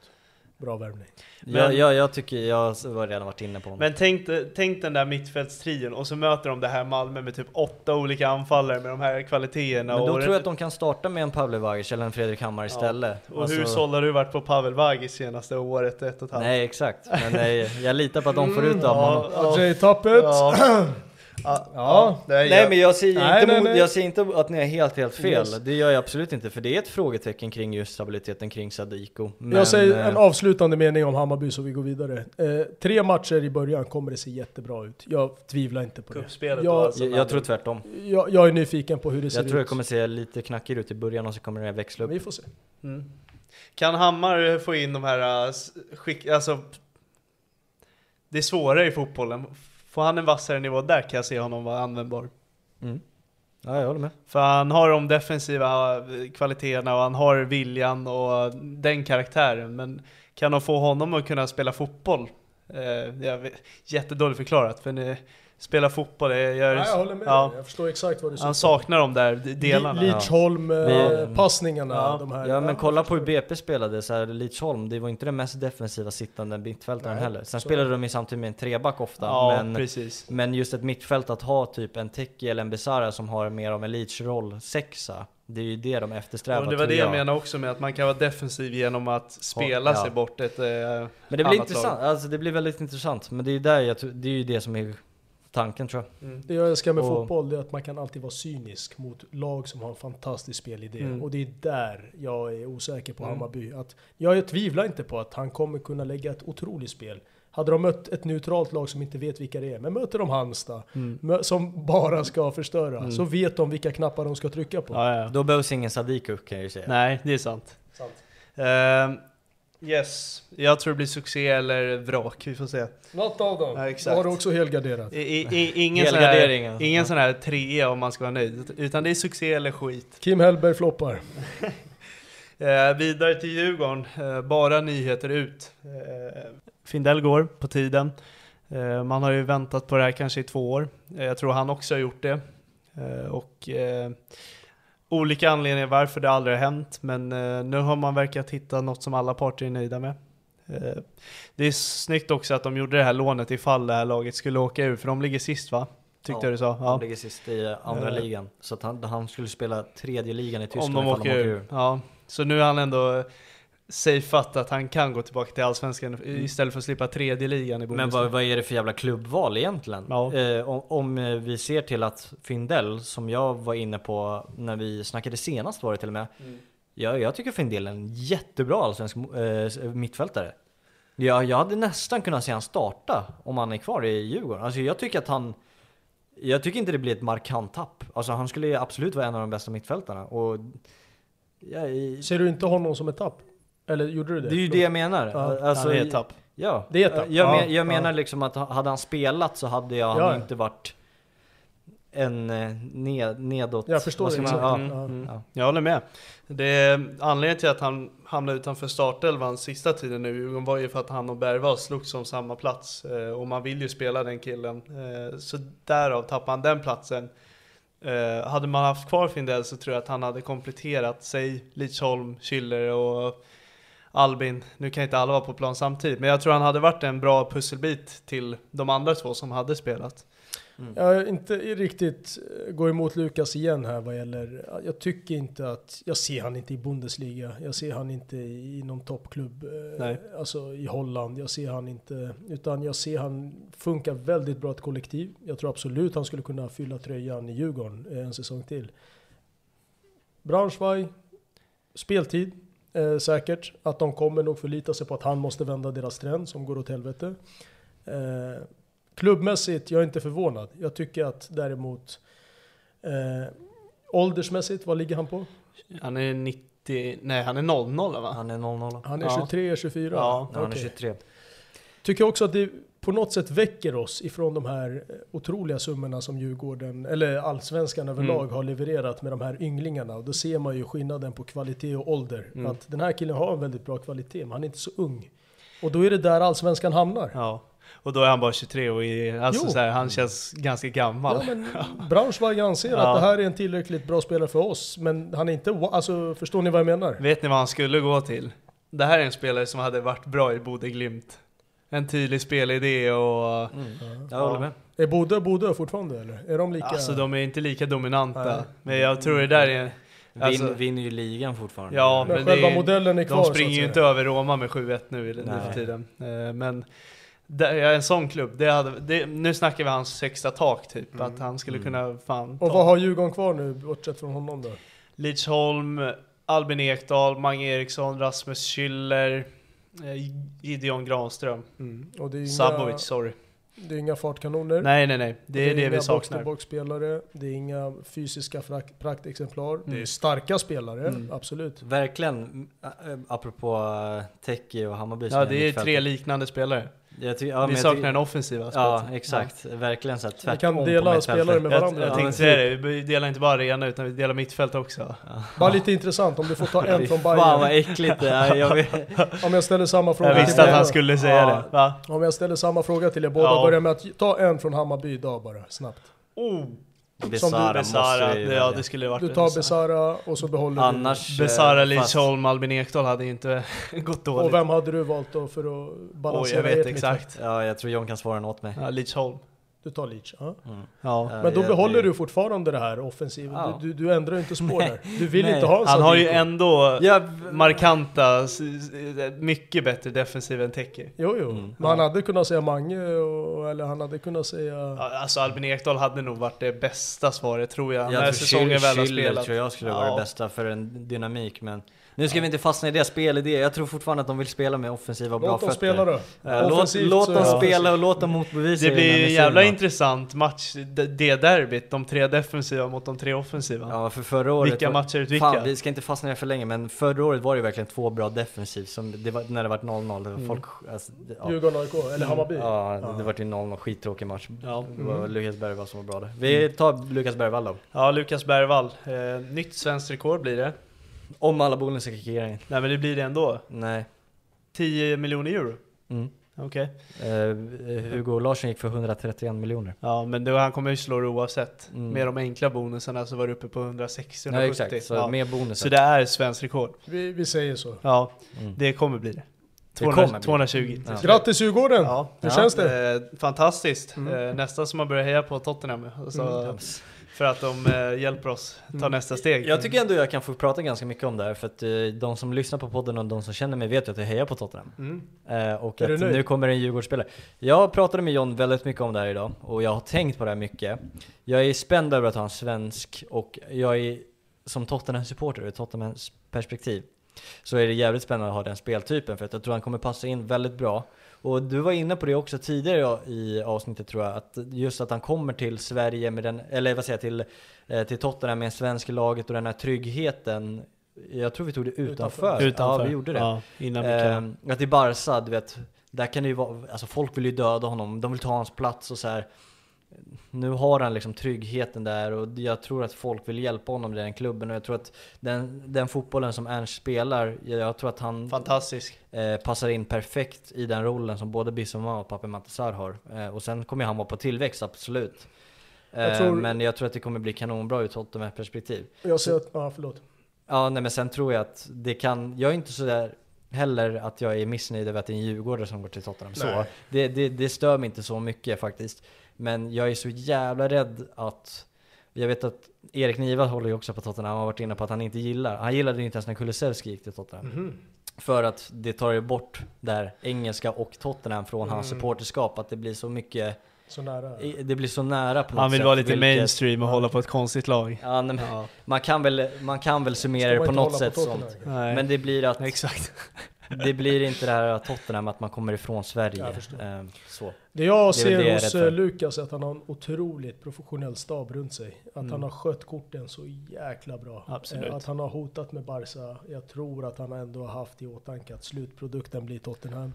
Bra värvning. Ja, ja, jag tycker, jag har redan varit inne på honom. Men tänk, tänk den där mittfältstrion och så möter de det här Malmö med typ åtta olika anfallare med de här kvaliteterna. Men då och tror jag att de kan starta med en Pavle Vagic eller en Fredrik Hammar istället. Och Alltså- hur såld har du varit på Pavel Vagic senaste året, ett och ett halvt? Nej exakt, men nej, jag litar på att de får ut av Ja, honom. ja. J-tappet! Ja. Ja. Ja. Nej, jag- men jag säger, Nej, inte, nej, jag säger inte att ni är helt helt fel, Yes. det gör jag absolut inte, för det är ett frågetecken kring just stabiliteten kring Sadiko. Men, jag säger en eh, avslutande mening om Hammarby så vi går vidare. Eh, tre matcher i början kommer det se jättebra ut. Jag tvivlar inte på det. Jag, alltså. jag, jag tror tvärtom. jag, jag är nyfiken på hur det ser Jag tror det ut. kommer se lite knackigt ut i början och så kommer det växla upp. Vi får se. Mm. Kan Hammar få in de här s- skick, alltså Det är svårare i fotbollen. Får han en vassare nivå där kan jag se honom vara användbar. Mm. Ja, jag håller med. För han har de defensiva eh, kvaliteterna och han har viljan och den karaktären. Men kan de få honom att kunna spela fotboll? Eh, jag vet, jättedåligt förklarat, för spela fotboll, det gör... Ja, jag håller med ja. dig. Jag förstår exakt vad du Han syftar på. saknar de där delarna. Li- Lidsholm, eh, Vi- passningarna, Ja. de här. Ja men kolla på hur BP spelade, så här, Lidsholm, det var inte den mest defensiva sittande mittfältaren heller. Sen så- spelade de ju samtidigt med en treback ofta, Ja, men, precis. men just ett mittfält att ha typ en Teki eller en Besara som har mer av en Leach-roll, sexa, det är ju det de eftersträvar Och det var det jag menade också med att man kan vara defensiv genom att spela Ja. sig bort ett eh, Men det blir intressant, lag. alltså det blir väldigt intressant. Men det är ju där jag det är ju det som är tanken tror jag. Mm. Det jag älskar med Och- fotboll är att man kan alltid vara cynisk mot lag som har en fantastisk spelidé. Mm. Och det är där jag är osäker på Mm. Hammarby. Att jag tvivlar inte på att han kommer kunna lägga ett otroligt spel. Hade de mött ett neutralt lag som inte vet vilka det är, men möter de Halmstad, Mm. som bara ska förstöra, Mm. så vet de vilka knappar de ska trycka på. Ja, ja. Då behövs ingen Sadiku kan jag ju säga. Nej, det är sant. Ehm, yes, jag tror det blir succé eller vrak, vi får se. Något av dem. Ja, Då exakt. har du också helgarderat. I, i, i, ingen sån här, ingen sån här trea om man ska vara nöjd, utan det är succé eller skit. Kim Hellberg floppar. Eh, vidare till Djurgården, eh, bara nyheter ut. Eh, Findell går på tiden. Eh, man har ju väntat på det här kanske i två år. Eh, jag tror han också har gjort det. Eh, och eh, olika anledningar varför det aldrig har hänt, men eh, nu har man verkat hitta något som alla parter är nöjda med. Eh, det är snyggt också att de gjorde det här lånet ifall det här laget skulle åka ur, för de ligger sist va? Tyckte Ja, du sa? Han ligger sist i andra Eh. ligan. Så att han, han skulle spela tredje ligan i Om Tyskland de ifall åker ur. Ja, så nu har han ändå safeat att han kan gå tillbaka till Allsvenskan istället för att slippa tredje ligan i Men Bundesliga. vad, vad är det för jävla klubbval egentligen? Ja. Eh, om, om eh, vi ser till att Findell, som jag var inne på när vi snackade senast var det till och med. Mm. Jag, jag tycker Findell är en jättebra allsvensk eh, mittfältare. Jag, jag hade nästan kunnat se han starta om han är kvar i Djurgården. Alltså jag tycker att han jag tycker inte det blir ett markant tapp. Alltså han skulle ju absolut vara en av de bästa mittfältarna. Och jag, Ser du inte honom som ett tapp? Eller gjorde du det? det är ju det jag menar. Ja. Alltså, Han är ett tapp. Ja, Det är ett tapp. jag, Ja, men, jag ja. menar liksom att hade han spelat så hade jag Ja, ja. inte varit en eh, ned, nedåt... Jag förstår det, man-. Ja, Mm, Mm. ja. Jag håller med. Det är, anledningen till att han hamnade utanför startelvan sista tiden nu Djurgården var ju för att han och Bergvall slogs om samma plats. Eh, och man vill ju spela den killen. Eh, så därav tappade han den platsen. Hade man haft kvar Findell så tror jag att han hade kompletterat sig, Lidsholm, Schüller och Albin. Nu kan inte alla vara på plan samtidigt, men jag tror han hade varit en bra pusselbit till de andra två som hade spelat. Jag inte riktigt eh, går emot Lukas igen här vad gäller, jag tycker inte att, jag ser han inte i Bundesliga, jag ser han inte i någon toppklubb, eh, Nej. alltså i Holland, jag ser han inte, utan jag ser han funkar väldigt bra ett kollektiv. Jag tror absolut han skulle kunna fylla tröjan i Djurgården eh, en säsong till. Braunschweig, speltid, eh, säkert. Att de kommer nog förlita sig på att han måste vända deras trend som går åt helvete. Eh, klubbmässigt, jag är inte förvånad. Jag tycker att däremot eh, åldersmässigt, vad ligger han på? Han är 90, nej han är 00 va? Han är 00. Han är Ja. 23, 24? Ja, Ja, han är Okej. 23. Tycker också att det på något sätt väcker oss ifrån de här eh, otroliga summorna som Djurgården, eller allsvenskan överlag, Mm. har levererat med de här ynglingarna. Och då ser man ju skillnaden på kvalitet och ålder. Mm. Att den här killen har en väldigt bra kvalitet, men han är inte så ung. Och då är det där allsvenskan hamnar. Ja. Och då är han bara 23 och är, alltså så här, han känns ganska gammal. Ja, men Braunschweig anser Ja. att det här är en tillräckligt bra spelare för oss, men han är inte, alltså förstår ni vad jag menar? Vet ni vad han skulle gå till? Det här är en spelare som hade varit bra i Bode Glimt. En tydlig spelidé och... Jag håller med. Är Bodö Bodö fortfarande eller? Är de lika? Alltså de är inte lika dominanta. Nej. Men jag tror det där är... Alltså, Vin, vinner ju ligan fortfarande. ja, Men men, själva det är, modellen är kvar, De springer ju inte över Roma med 7-1 nu, i- nu för tiden. Eh, Men det är en sån klubb, det hade, det, nu snackar vi hans högsta tak typ. Att han skulle kunna fan Och vad har Djurgården kvar nu, bortsett från honom då? Lidsholm, Albin Ekdal, Mange Eriksson, Rasmus Schüller, Gideon Granström. Det är inga, Sabovic, sorry. Det är inga fartkanoner. Nej, nej, nej. Det är det, vi saknar. box-to-box-spelare. Det är inga fysiska praktexemplar. Det är Mm. starka spelare, Mm. absolut. Verkligen, apropå äh, Teki och Hammarby Ja, det är tre liknande spelare. Jag ty- ja, vi jag saknar ty- en offensiv aspekt. Ja, exakt. Verkligen så här Vi kan tvärtom på dela spelare med Jag, varandra. jag Ja, tänkte säga det, vi delar inte bara arena utan vi delar mittfält också. Bara lite intressant, om du får ta en från Fan vad Bayern. äckligt det är. Jag. Om jag ställer samma fråga Jag till visste att han skulle säga Ja. det. Va? Om jag ställer samma fråga till er båda, Ja. börja med att ta en från Hammarby idag bara, snabbt. Oh. Besara måste Besara, vi det, välja. ja det skulle varit Du tar Besara och så behåller Annars... du... eh, Besara, fast- Lidsholm, Albin Ekdal hade ju inte gått dåligt. Och vem hade du valt då för att balansera jag vet exakt. Ja, jag tror John kan svara den åt mig. Ja, Lidsholm. Du tar Leach, ja. Ja. Ja, Men då behåller det- du fortfarande det här offensiva. Ja. Du, du, du ändrar inte spår där. Du vill inte ha en Han har ju ändå Ja, markanta, s- mycket bättre defensiv än Teki. Jo, jo. Mm. Men han hade kunnat säga Mange, och, eller han hade kunnat säga... Ja, Alltså Albin Ekdal hade nog varit det bästa svaret tror jag. Jag när tror säsongen väl har spelat. tror jag skulle vara det bästa för en dynamik, men nu ska vi inte fastna i det spelidé. Jag tror fortfarande att de vill spela med offensiva och bra Låt dem fötter. spela då. Ja, låt, låt dem spela och låt dem motbevisa Det blir en jävla intressant match, det, det derbyt. De tre defensiva mot de tre offensiva. Ja, för förra året... Vilka var- matcher ut vilka? Fan, vi ska inte fastna i det för länge, men förra året var det verkligen två bra defensiv, som det var, när det var 0-0. Det var folk... Alltså, det- ja. Djurgården, AIK, eller Hammarby. Ja, det var ju 0-0, skittråkig match. Ja. Det var Lukas Bergvall som var bra där. Vi tar Lukas Bergvall då. Ja, Lukas Bergvall. Eh, nytt svenskt rekord blir det. Om alla bonus ska kicka in. Nej men det blir det ändå. Nej. 10 miljoner euro. Mm. Okej. Eh, Hugo Larsson gick för 131 miljoner. Ja men då, han kommer ju slå det oavsett. Mm. Med de enkla bonusarna så var det uppe på 160 Ja 170. exakt, så ja. med. Så det är svenskt rekord. Vi, vi säger så. Ja, Mm. det kommer bli det. Det 200, kommer bli. 220. Ja. Grattis Djurgården! Ja. Hur Ja. känns det? Eh, fantastiskt. Mm. Eh, nästan som man börjar heja på Tottenham. Alltså, Mm. För att de eh, hjälper oss ta Mm. nästa steg. Jag tycker ändå jag kan få prata ganska mycket om det här för att eh, de som lyssnar på podden och de som känner mig vet ju att jag hejar på Tottenham. Mm. Eh, och Är att nu kommer en Djurgårdsspelare. Jag pratade med John väldigt mycket om det här idag och jag har tänkt på det här mycket. Jag är spänd över att ha en svensk och jag är som Tottenham-supporter ur Tottenhams perspektiv så är det jävligt spännande att ha den speltypen för att jag tror han kommer passa in väldigt bra. Och du var inne på det också tidigare i avsnittet tror jag, att just att han kommer till Sverige med den, eller vad säger jag, till, eh, till Tottenham med en svensk laget och den här tryggheten. Jag tror vi tog det utanför. Utanför. Ja, vi gjorde det. Ja, innan vi kan. Eh, att i Barca, du vet, där kan det ju vara, alltså folk vill ju döda honom, de vill ta hans plats och så här. Nu har han liksom tryggheten där och jag tror att folk vill hjälpa honom i den klubben och jag tror att den, den fotbollen som Ernst spelar, jag, tror att han Fantastisk. eh, passar in perfekt i den rollen som både Bissoma och Pape Matasar har. Eh, och sen kommer han vara på tillväxt, absolut. Eh, Jag tror- Men jag tror att det kommer bli kanonbra ur Tottenham perspektiv. Jag ser att, ja förlåt. Ja, nej men sen tror jag att det kan, jag är inte sådär heller att jag är missnöjd över att det är en djurgårdare som går till Tottenham. Så, det, det, det stör mig inte så mycket faktiskt. Men jag är så jävla rädd att jag vet att Erik Niva håller ju också på Tottenham, han har varit inne på att han inte gillar, han gillade inte ens när Kulusevski gick till Tottenham. Mhm. För att det tar ju bort där engelska och Tottenham från hans Mm. supporterskap, att det blir så mycket Så nära. i- det blir så nära på något Han vill sätt, vara lite vilket- mainstream och hålla på ett konstigt lag. Ja, nej, men Ja. Man, kan väl, man kan väl summera det på något hålla sätt på sånt. Men det blir att Exakt. det blir inte det här Tottenham att man kommer ifrån Sverige. Jag. Ehm, så. Det jag Det det ser jag är hos eh, Lukas är att han har en otroligt professionell stab runt sig. Att Mm. han har skött korten så jäkla bra. Absolut. Eh, Att han har hotat med Barca. Jag tror att han ändå har haft i åtanke att slutprodukten blir Tottenham.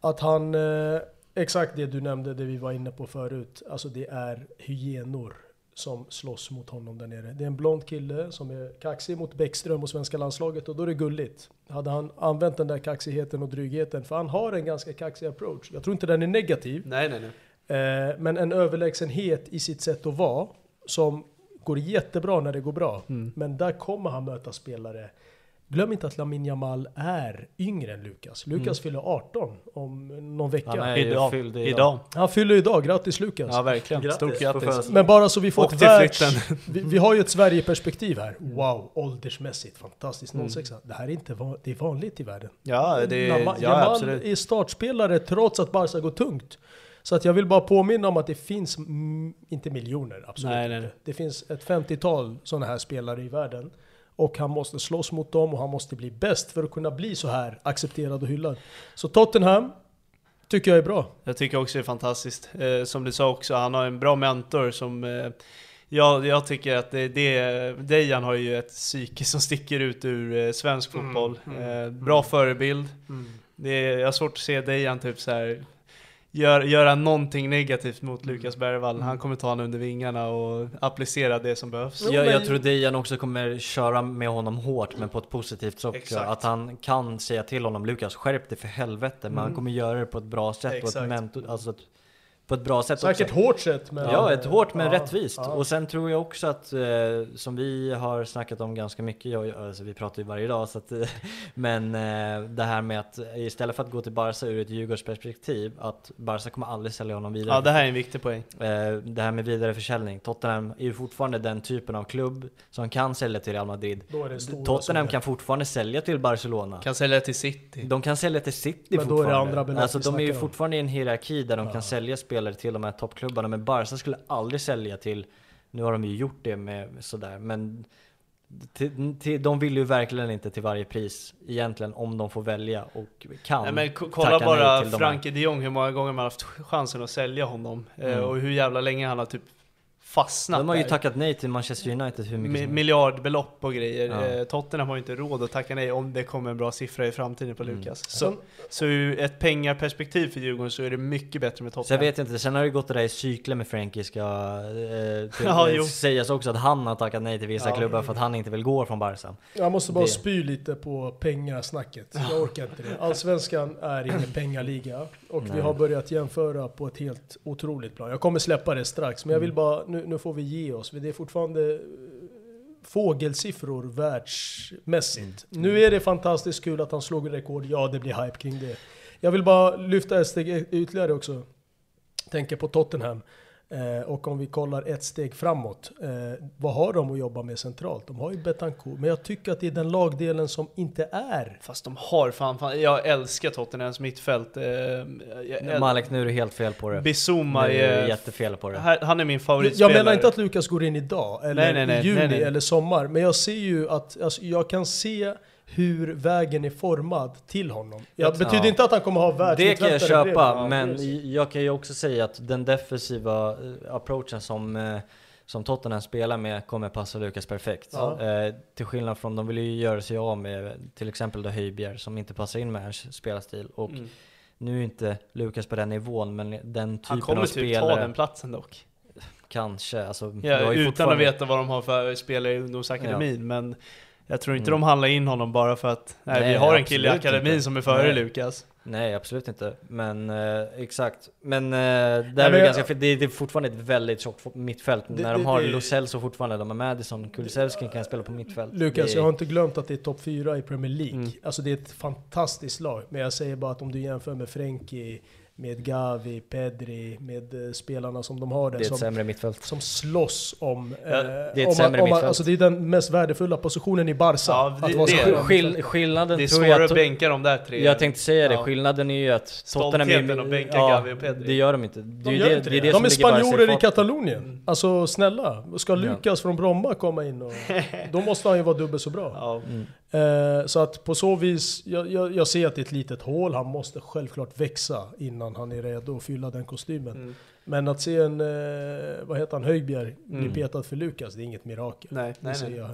Att han, eh, exakt det du nämnde, det vi var inne på förut. Alltså det är hyenor som slåss mot honom där nere. Det är en blond kille som är kaxig mot Bäckström och svenska landslaget och då är det gulligt. Hade han använt den där kaxigheten och drygheten, för han har en ganska kaxig approach. Jag tror inte den är negativ, Nej, nej, nej. Eh, men en överlägsenhet i sitt sätt att vara som går jättebra när det går bra. Mm. Men där kommer han möta spelare. Glöm inte att Lamin Jamal är yngre än Lukas. Lukas fyller 18 om någon vecka. Han Han, är ju Idag. fylld Idag. fyller idag, grattis Lukas! Ja, verkligen. Grattis Stort grattis. Men bara så vi får Och ett världs... Vi, vi har ju ett Sverige-perspektiv här. Mm. Wow, åldersmässigt fantastiskt. 06 Det här är inte van, det är vanligt i världen. Ja, det är, Jamal, ja, Jamal absolut. är startspelare trots att Barca går tungt. Så att jag vill bara påminna om att det finns, mm, inte miljoner, absolut Nej, nej, inte. nej. Det finns ett 50-tal sådana här spelare i världen. Och han måste slåss mot dem och han måste bli bäst för att kunna bli så här accepterad och hyllad. Så Tottenham tycker jag är bra. Jag tycker också det är fantastiskt. Eh, som du sa också, han har en bra mentor som eh, jag, jag tycker att det, det, Dejan har ju ett psyke som sticker ut ur eh, svensk Mm, fotboll. mm, eh, bra förebild. Det är, jag har svårt att se Dejan typ så här gör, göra någonting negativt mot Lukas Bergvall. Han kommer ta honom under vingarna och applicera det som behövs. Jag, jag tror Dejan också kommer köra med honom hårt men på ett positivt sätt också. Exakt. Att han kan säga till honom Lukas skärp dig för helvete men han Mm. kommer göra det på ett bra sätt. På ett, Exakt. mentor, alltså ett, på ett bra sätt Säkert också. hårt sätt men... Ja, ett hårt men Ja, rättvist. ja. Och sen tror jag också att, eh, som vi har snackat om ganska mycket, jag, alltså vi pratar ju varje dag, så att, men eh, det här med att istället för att gå till Barca ur ett Djurgårdsperspektiv, att Barca kommer aldrig sälja honom vidare. Ja, det här är en viktig poäng. Eh, det här med vidareförsäljning. Tottenham är ju fortfarande den typen av klubb som kan sälja till Real Madrid. Tottenham kan fortfarande sälja till Barcelona. Kan sälja till City. De kan sälja till City Men då är det fortfarande. andra alltså de är ju fortfarande i en hierarki där de kan sälja spelare till de här toppklubbarna. Men Barca skulle aldrig sälja till, nu har de ju gjort det med sådär, men till, till, de vill ju verkligen inte till varje pris egentligen om de får välja och kan Nej, men kolla bara de. Frankie de Jong, hur många gånger man har haft chansen att sälja honom. Eh, Mm. och hur jävla länge han har typ fastnat De har ju där. tackat nej till Manchester United hur mycket Mi- som miljardbelopp och grejer. Ja. Eh, Tottenham har ju inte råd att tacka nej om det kommer en bra siffra i framtiden på Mm. Lukas. Så, så ur ett pengaperspektiv för Djurgården så är det mycket bättre med Tottenham. vet jag inte, sen har det gått det där i cykler med Frankie ska eh, till, Ja, jo. sägas också att han har tackat nej till vissa Ja. klubbar för att han inte vill gå från Barca. Jag måste bara Det- spy lite på pengasnacket. Jag orkar inte det. Allsvenskan är ingen pengaliga. Och vi Nej. har börjat jämföra på ett helt otroligt plan. Jag kommer släppa det strax, men jag vill Mm. bara, nu, nu får vi ge oss. Det är fortfarande eh, fågelsiffror världsmässigt. Mm. Nu är det fantastiskt kul att han slog rekord. Ja, det blir hype kring det. Jag vill bara lyfta ett steg ytterligare också. Tänker på Tottenham. Eh, och om vi kollar ett steg framåt. Eh, vad har de att jobba med centralt? De har ju Betancourt. Men jag tycker att det är den lagdelen som inte är. Fast de har fan, fan jag älskar Tottenhams mittfält. Eh, jag Malek, nu är du helt fel på det. Bissouma är är... jättefel på det. här- Han är min Jag favoritspelare. menar inte att Lukas går in idag, eller Nej, nej, nej, i juni nej, nej. eller sommar. Men jag ser ju att, alltså, jag kan se hur vägen är formad till honom. Jag Ja. betyder inte att han kommer ha Det kan jag köpa, men jag kan ju också säga att den defensiva eh, approachen som, eh, som Tottenham spelar med kommer passa Lukas perfekt. Ja. Eh, till skillnad från, de vill ju göra sig av med till exempel då Höjbjerg som inte passar in med hans spelarstil. Och Mm. nu är inte Lukas på den nivån, men den typen Han kommer av typ spelare ta den platsen dock. kanske. Alltså, Ja, utan att fortfarande- veta vad de har för spelare i ungdomsakademin. Men jag tror inte Mm. de handlar in honom bara för att nej, Nej, vi har en kille i akademin inte. som är före Nej. Lukas. Nej, absolut inte. Men eh, exakt. Men eh, där men är det, jag- ganska, det, det är fortfarande ett väldigt tjockt mittfält. Det- När de det- har det- Lo Celso fortfarande, de har Madison, Kulusevski kan spela på mittfält. Lukas, jag har inte glömt att det är topp fyra i Premier League. Mm. Alltså det är ett fantastiskt lag. Men jag säger bara att om du jämför med Frenkie, med Gavi, Pedri, med eh, spelarna som de har där. Det är ett som, sämre mittfält. som slåss om... Ja, eh, det är ett om, sämre om, mittfält. Alltså det är den mest värdefulla positionen i Barca. Ja, det- att vara det- Skill, skillnaden Det är tror jag svårare att... bänka de där tre. Jag tänkte säga det, Ja. skillnaden är ju att Tottenham Stoltheten att bänka Gavi och Pedri. Det gör de inte. Det De gör det, inte det, är det. De som är spanjorer i. Katalonien. Alltså snälla, ska Lukas från Bromma komma in och... Då måste han ju vara dubbelt så bra. Ja. Eh, så att på så vis, jag, jag, jag ser att det är ett litet hål, han måste självklart växa innan han är redo att fylla den kostymen. Mm. Men att se en, eh, vad heter han, Höjbjerg bli Mm. petad för Lukas, det är inget mirakel. Nej, Det nej, ser nej. jag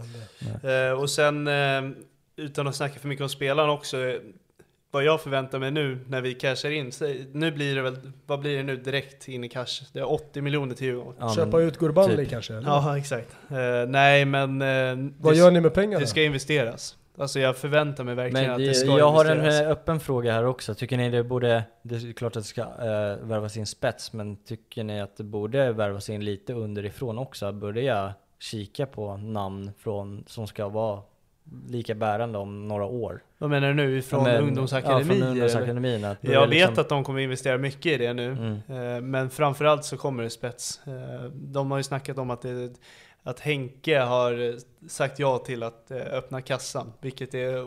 hända. Eh, och sen, eh, utan att snacka för mycket om spelaren också, vad jag förväntar mig nu när vi cashar in, så, nu blir det väl, vad blir det nu direkt in i cash? Det är 80 miljoner till Djurgården. Ja, Köpa ut Gurbanli typ. kanske? Eller? Ja, exakt. Eh, nej, men... Eh, Vad det, gör ni med pengarna? Det ska investeras. Alltså jag förväntar mig verkligen Men att det, ska jag har en eh, öppen fråga här också. Tycker ni det borde, det är klart att det ska uh, värvas in spets, men tycker ni att det borde värvas in lite underifrån också? Börja kika på namn från, som ska vara lika bärande om några år? Vad menar du nu? Från Men- ungdomsakademi? Ja, från ungdomsakademin. Att Jag vet liksom- att de kommer investera mycket i det nu. Mm. Eh, Men framförallt så kommer det spets. De har ju snackat om att, det, att Henke har sagt ja till att eh, öppna kassan, vilket är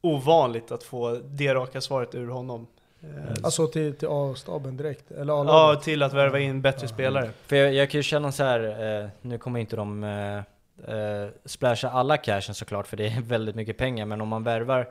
ovanligt att få det raka svaret ur honom. Eh, Alltså till, till A-staben direkt? Eller Ja, till att värva in bättre spelare. För jag, jag kan ju känna så här, eh, nu kommer inte de eh, eh, splasha alla cashen såklart, för det är väldigt mycket pengar, men om man värvar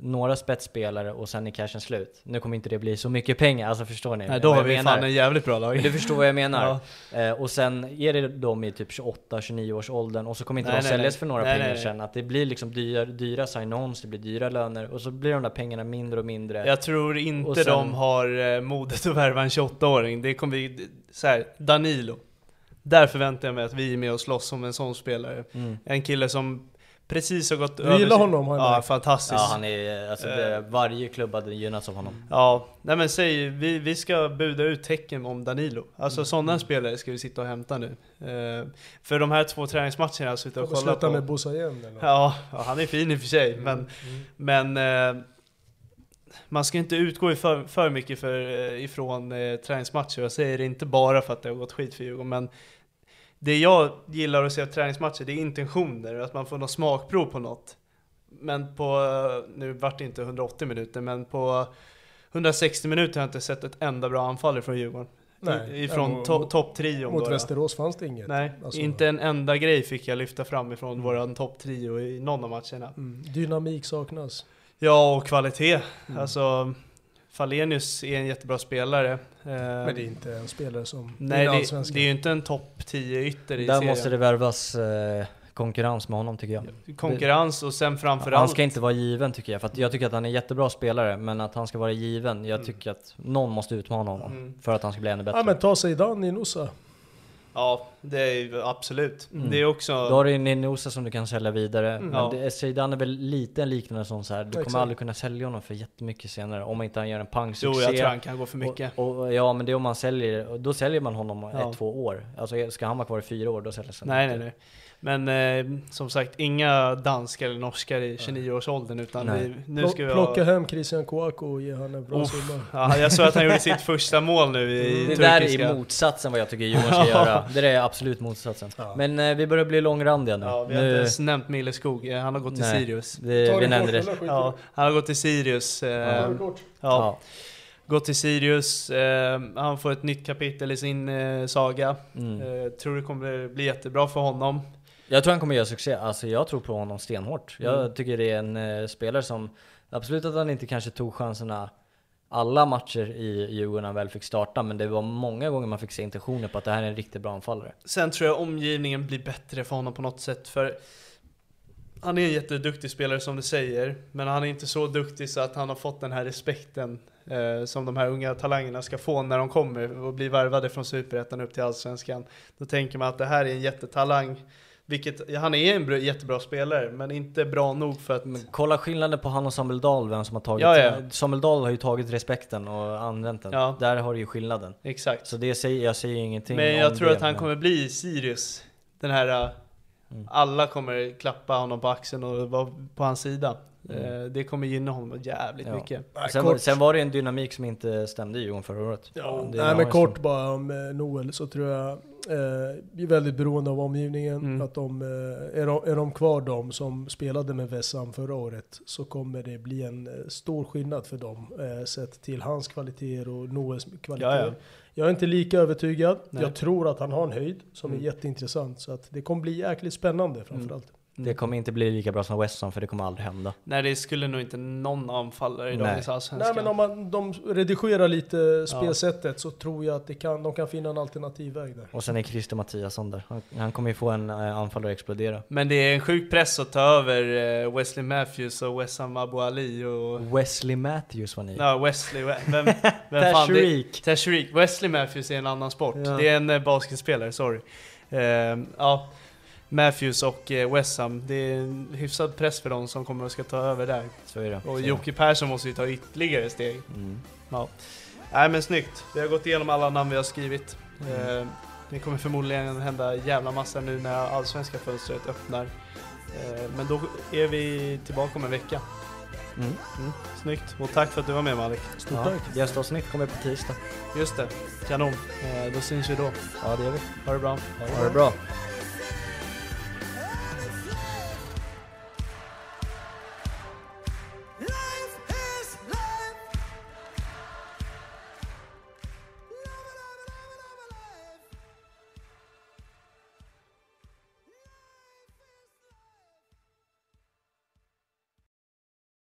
några spetsspelare och sen är cashen slut. Nu kommer inte det bli så mycket pengar, alltså förstår ni? Nej, då har vi menar? fan en jävligt bra lag. Du förstår vad jag menar? Ja. Eh, och sen är det de i typ 28-29 års åldern och så kommer inte Nej, de nej, säljas nej. för några Nej, pengar nej, sen. Att det blir liksom dyra, dyra sign-ons, det blir dyra löner och så blir de där pengarna mindre och mindre. Jag tror inte sen- de har eh, modet att värva en 28-åring. Det kommer bli, så här, Danilo. Där förväntar jag mig att vi är med och slåss om en sån spelare. Mm. En kille som precis har gått Du gillar sin- honom, har jag Ja, märkt. fantastiskt. Ja, han är, alltså det, Eh. varje klubb hade gynnats av honom. Ja, nej men säg, vi, vi ska buda ut tecken om Danilo. Alltså Mm. sådana spelare ska vi sitta och hämta nu. Eh, för de här två träningsmatcherna jag har suttit och kollat sluta på. med Bossa igen eller? Ja, ja, han är fin i och för sig, Mm, men, men eh, man ska inte utgå i för, för mycket för, eh, ifrån eh, träningsmatcher. Jag säger det inte bara för att det har gått skit för Djurgården, men det jag gillar att se av träningsmatcher, det är intentioner, att man får något smakprov på något. Men på, eh, nu vart det inte 180 minuter, men på 160 minuter har jag inte sett ett enda bra anfall från Djurgården. Nej. Ifrån to, topptrion Mot då. Västerås fanns det inget. Nej, Alltså, inte en enda grej fick jag lyfta fram ifrån våran topptrio i någon av matcherna. mm, dynamik saknas. Ja, och kvalitet. Mm. Alltså, Falenius är en jättebra spelare. Men det är inte en spelare som Nej, det, det är ju inte en topp 10 ytter i Där serien. måste det värvas eh, konkurrens med honom tycker jag. Konkurrens och sen framförallt... Han ska inte vara given tycker jag, för att jag tycker att han är en jättebra spelare, men att han ska vara given, jag tycker att någon måste utmana honom Mm. för att han ska bli ännu bättre. Ja men ta sig Dan i Nusa. Ja, det är absolut. Mm. Det är också... Då har du ju Ninosa som du kan sälja vidare. Mm. Men Ja. det, Zeidan är väl lite en liknande sån så här. Du kommer Exakt. aldrig kunna sälja honom för jättemycket senare om inte han gör en pangsuccé. Jo, jag tror han kan gå för mycket. Och, och, ja, men det är om man säljer, då säljer man honom Ja. ett, två år. Alltså ska han vara kvar i fyra år, då säljs han Nej, nej, inte. nej. Men eh, som sagt, inga danskar eller norskar i 29-årsåldern utan Nej. vi, nu ska vi Plocka ha... hem Christian Kouakou och ge han en bra Uff. summa. Ja, jag såg att han gjorde sitt första mål nu i Det där turkiska. är motsatsen vad jag tycker Djurgården ska göra. Det där är absolut motsatsen. Ja. Men eh, vi börjar bli långrandiga nu. Ja, vi har nu inte ens nämnt Milleskog. Han har gått till Nej. Sirius. det, Ta vi nämnde det. Ja, han har gått till Sirius. Eh, ja. Ja. Gått till Sirius. Eh, han får ett nytt kapitel i sin eh, saga. Mm. Eh, tror det kommer bli jättebra för honom. Jag tror han kommer göra succé. Alltså jag tror på honom stenhårt. Jag Mm. tycker det är en eh, spelare som, absolut att han inte kanske tog chanserna alla matcher i Djurgården när han väl fick starta, men det var många gånger man fick se intentioner på att det här är en riktigt bra anfallare. Sen tror jag omgivningen blir bättre för honom på något sätt. För han är en jätteduktig spelare som du säger, men han är inte så duktig så att han har fått den här respekten eh, som de här unga talangerna ska få när de kommer och blir värvade från Superettan upp till Allsvenskan. Då tänker man att det här är en jättetalang Vilket, han är en bra, jättebra spelare, men inte bra nog för att... Kolla skillnaden på han och Samuel Dahl, vem som har tagit... Ja, ja. Samuel Dahl har ju tagit respekten och använt den. Ja. Där har du ju skillnaden. Exakt. Så det säger, jag säger ingenting Men om jag tror det, att han men- kommer bli Sirius. Den här... äh, Mm. Alla kommer klappa honom på axeln och vara på hans sida. Mm. Eh, Det kommer gynna honom jävligt Ja. mycket. Sen, var, sen var det en dynamik som inte stämde i Djurgården förra året. Ja, Det nej men kort så. bara om eh, Noel så tror jag eh, är väldigt beroende av omgivningen. Mm. Att de, eh, är, de, är de kvar de som spelade med Vessam förra året så kommer det bli en eh, stor skillnad för dem. Eh, sett till hans kvaliteter och Noels kvaliteter. Ja, ja. Jag är inte lika övertygad. Nej. Jag tror att han har en höjd som Mm. är jätteintressant. Så att det kommer bli jäkligt spännande framförallt. Det kommer inte bli lika bra som West Ham för det kommer aldrig hända. Nej, det skulle nog inte någon anfallare i dagens allsvenska. Nej men om man, de redigerar lite spelsättet så tror jag att det kan, de kan finna en alternativ väg där. Och sen är Christer Mattiasson där. Han, han kommer ju få en eh, anfallare att explodera. Men det är en sjuk press att ta över eh, Wesley Matthews och Wessam Abu Ali och... Wesley Matthews var ni. Ja, Wesley, vem, vem fan det- Tashreeq. Wesley Matthews är en annan sport. Ja. Det är en eh, basketspelare, sorry. Ehm, ja, Matthews och eh, Wessam, det är en hyfsad press för dem som kommer att ska ta över där. Så är det. Och det. Jocke Persson måste ju ta ytterligare steg. Mm. Ja. Nej men snyggt. Vi har gått igenom alla namn vi har skrivit. Mm. Eh, det kommer förmodligen hända jävla massa nu när allsvenska fönstret öppnar. Eh, men då är vi tillbaka om en vecka. Mm. Mm. Snyggt. Och tack för att du var med Malik. Stort Ja, tack. gästavsnitt kommer på tisdag. Just det. Kanon. Eh, då syns vi då. Ja det gör vi. Ha det bra. Ha det bra.